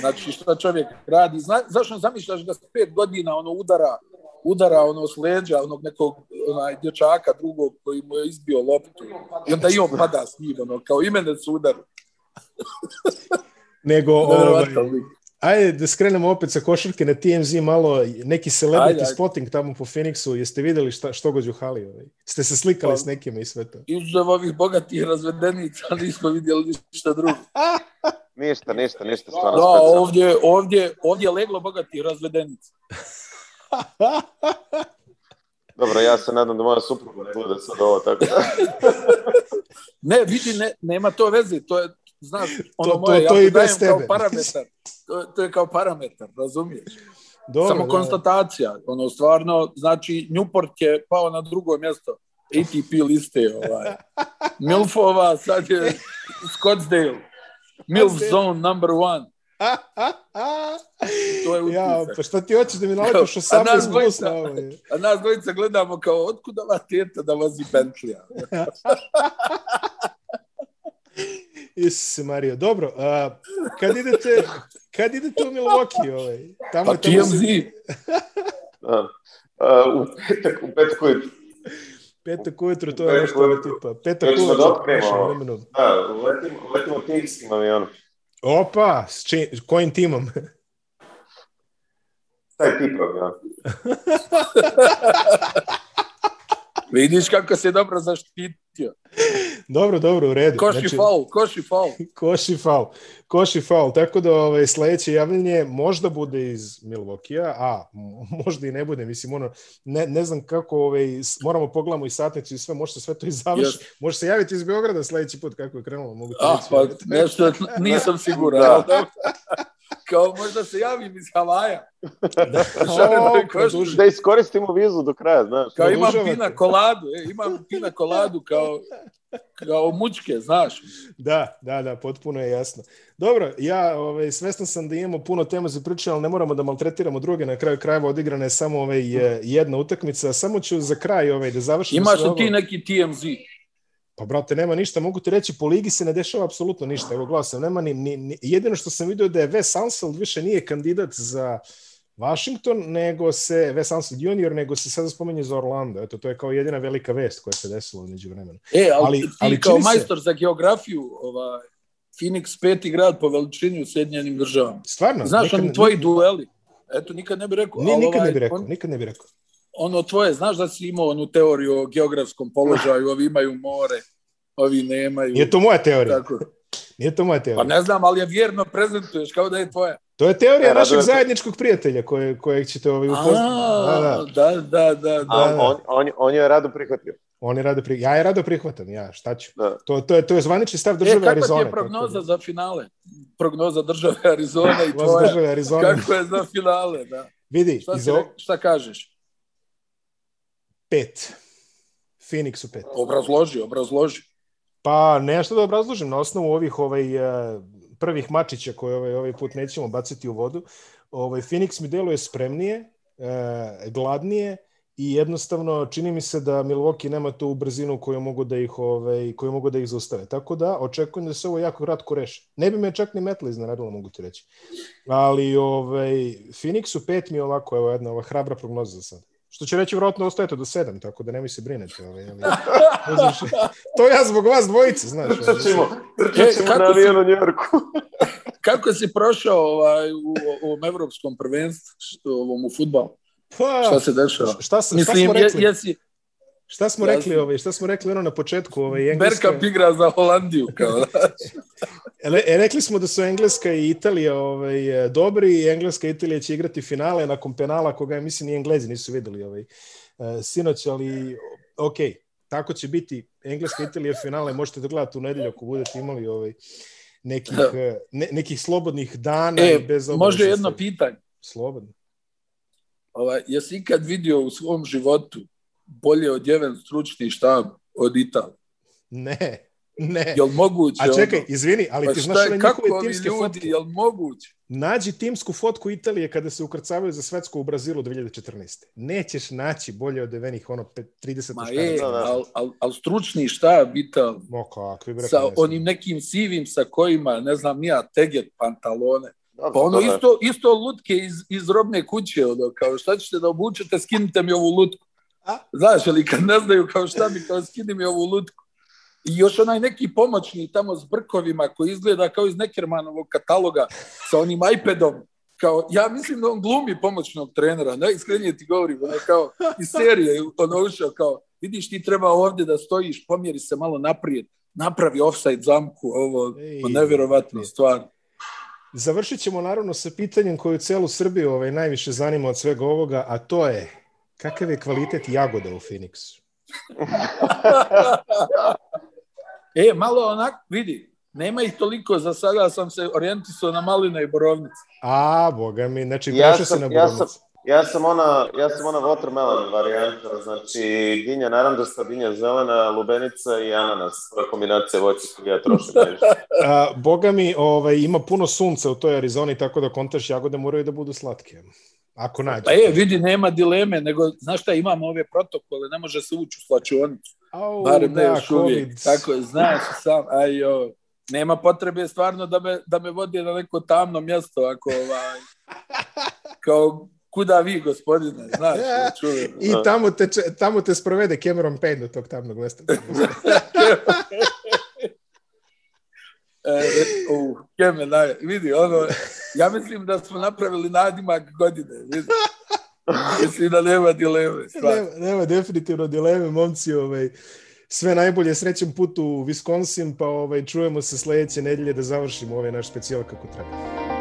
Znači, što čovjek radi. Zna, zašto zamišljaš da s pet godina ono udara udara ono s leđa onog nekog onaj dječaka drugog koji mu je izbio loptu i onda i on pada s njim, ono, kao imene su udar. Nego, ovaj, Ajde da skrenemo opet sa košarke na TMZ malo, neki celebrity ajde, ajde. spotting tamo po Phoenixu, jeste videli šta, što gođu hali? Ovaj? Ste se slikali pa, s nekima i sve to? Izuzev ovih bogatih razvedenica, nismo vidjeli ništa drugo. ništa, ništa, ništa. Stvarno da, ovdje, ovdje, ovdje je leglo bogatih razvedenica. Dobro, ja se nadam da moja supruga ne bude sad ovo tako. ne, vidi, ne, nema to veze, to je, znaš, ono to, moje, to, to ja i bez tebe. kao parametar. To, to je kao parametar, razumiješ? Dobro, Samo da. konstatacija. Ono, stvarno, znači, Newport je pao na drugo mjesto ATP liste. Ovaj. Milfova, sad je Scottsdale. Milf Zone number one. to je utisak. Ja, pa šta ti hoćeš da mi naletiš 18 plus na ovo? A nas dvojica gledamo kao, otkud ova teta da vozi Bentley? Isuse Mario. Dobro, a, kad idete, kad idete u Milwaukee, ovaj? Tamo, pa tamo TMZ. Si... a, a, u petak, u petak ujutru. Petak ujutru, to je nešto ovo tipa. Petak ujutru, da, letimo, letimo timskim avionom. Opa, s či, kojim timom? Taj tip avion. Vidiš kako se dobro zaštitio. Dobro, dobro, u redu. Koši znači, faul, koši faul. koši faul, koši faul. Tako da ovaj, sledeće javljanje možda bude iz Milvokija, a možda i ne bude. Mislim, ono, ne, ne znam kako, ovaj, moramo pogledamo i satnicu i sve, može se sve to i završi. Yes. Može se javiti iz Beograda sledeći put kako je krenulo. Mogu a, pa nešto nisam siguran. da. kao možda se javim iz Havaja. da, o, da iskoristimo vizu do kraja, znaš. Kao imam pina koladu, e, imam pina koladu kao kao mučke, znaš. Da, da, da, potpuno je jasno. Dobro, ja ovaj, svestan sam da imamo puno tema za priču, ali ne moramo da maltretiramo druge. Na kraju krajeva odigrana je samo ovaj, jedna utakmica. Samo ću za kraj ovaj, da završim. Imaš li ti neki TMZ? Pa, brate, nema ništa. Mogu ti reći, po ligi se ne dešava apsolutno ništa. Evo, glasam, nema ni, ni, jedino što sam vidio da je Wes Anseld više nije kandidat za Washington, nego se, Wes Anseld junior, nego se sada spomenje za Orlando. Eto, to je kao jedina velika vest koja se desila među vremenu. E, ali, ali, ti ali kao majstor se... za geografiju, ovaj, Phoenix peti grad po veličini u Sjedinjenim državama. Stvarno? Znaš, nikad, oni tvoji dueli. Eto, nikad ne bi rekao. Ni, nikad ovaj, ne bi rekao, on, nikad ne bi rekao. Ono tvoje, znaš da si imao onu teoriju o geografskom položaju, ovi imaju more, ovi nemaju. Nije to moja teorija. Tako. Nije to moja teorija. Pa ne znam, ali je vjerno prezentuješ kao da je tvoja. To je teorija e, našeg zajedničkog prijatelja koje, kojeg ćete ovaj upoznati. Da, da, da. da, da. A, on, on, on je rado prihvatio. On je rado prihvatio. Ja je rado prihvatam, ja, šta ću. Da. To, to, je, to je zvanični stav države e, Arizone. Kakva je prognoza za finale? Prognoza države Arizona i tvoja. države Arizona. Kako je za finale, da. Vidi, šta, si, o... šta kažeš? Pet. Phoenixu pet. Obrazloži, obrazloži. Pa nešto da obrazložim na osnovu ovih ovaj, prvih mačića koje ovaj, ovaj put nećemo baciti u vodu. Ovaj, Phoenix mi deluje spremnije, gladnije i jednostavno čini mi se da Milwaukee nema tu brzinu koju mogu da ih ovaj koju mogu da ih zaustave. Tako da očekujem da se ovo jako kratko reši. Ne bi me čak ni metla iznenadilo, mogu ti reći. Ali ovaj Phoenixu 5 mi je ovako, evo jedna ova hrabra prognoza za sad. Što će reći vjerojatno ostajete do sedam, tako da nemoj se brinete. Ovaj, ali, znaš, to ja zbog vas dvojice, znaš. Trčat ćemo, trčat ćemo na avion u Njorku. kako si prošao ovaj, u, u ovom evropskom prvenstvu, ovom u futbalu? Pa, šta se dešava? Šta, šta, Mislim, šta smo rekli? Jesi, Šta smo ja rekli, ovaj, šta smo rekli ono na početku, ovaj engleska Bergkamp igra za Holandiju kao. e, rekli smo da su Engleska i Italija ovaj dobri i Engleska i Italija će igrati finale nakon penala koga mislim ni Englezi nisu videli ovaj uh, sinoć, ali ok, tako će biti Engleska i Italija finale, možete da gledate u nedelju ako budete imali ovaj nekih, ne, nekih slobodnih dana e, bez Može jedno pitanje. Slobodno. Ovaj, jesi ikad vidio u svom životu bolje odjeven stručni štab od Italije. Ne, ne. Jel moguće? A čekaj, ono? izvini, ali pa ti znaš na njihove timske ljudi, fotke? Jel moguće? Nađi timsku fotku Italije kada se ukrcavaju za svetsku u Brazilu 2014. Nećeš naći bolje odevenih ono 30 Ma je, ali al, al stručni štab Ital. Mo kakvi bre. Sa onim nekim sivim sa kojima, ne znam, nija teget pantalone. Pa ono isto, isto lutke iz, iz robne kuće, ono, kao šta ćete da obučete, skinite mi ovu lutku. A? Znaš, ali kad ne znaju kao šta mi, kao skini mi ovu lutku. I još onaj neki pomoćni tamo s brkovima koji izgleda kao iz Nekermanovog kataloga sa onim iPadom. Kao, ja mislim da on glumi pomoćnog trenera, ne, iskrenije ti govorim, ono kao iz serije, ono ušao kao, vidiš ti treba ovdje da stojiš, pomjeri se malo naprijed, napravi offside zamku, ovo, Ej, nevjerovatno stvar. Završit ćemo naravno sa pitanjem koju celu Srbiju ovaj, najviše zanima od svega ovoga, a to je Kakav je kvalitet jagoda u Phoenixu? e, malo onak, vidi, nema ih toliko, za sada sam se orijentisao na maline i borovnice. A, boga mi, znači ja sam, se na borovnice. Ja sam, ja sam ona, ja sam ona watermelon varijanta, znači dinja naranđasta, dinja zelena, lubenica i ananas. To je kombinacija voća koju ja trošim. A, boga mi, ovaj, ima puno sunca u toj Arizoni, tako da kontaš jagode moraju da budu slatke. Ako nađe. Pa je, vidi, nema dileme, nego, znaš šta, imamo ove protokole, ne može se ući u slačionicu. Au, da, ne još uvijek. Tako, znaš sam, aj, jo, nema potrebe stvarno da me, da me vodi na neko tamno mjesto, ako, ovaj, kao, kuda vi, gospodine, znaš, čujem. I tamo te, tamo te sprovede Cameron Payne do tog tamnog mjesta. E, u, keme, naj, vidi, ono, ja mislim da smo napravili nadimak godine, vidi. Mislim da nema dileme. Nema, nema definitivno dileme, momci, ovaj, sve najbolje, srećem put u Wisconsin, pa ovaj, čujemo se sledeće nedelje da završimo ovaj naš specijal kako treba.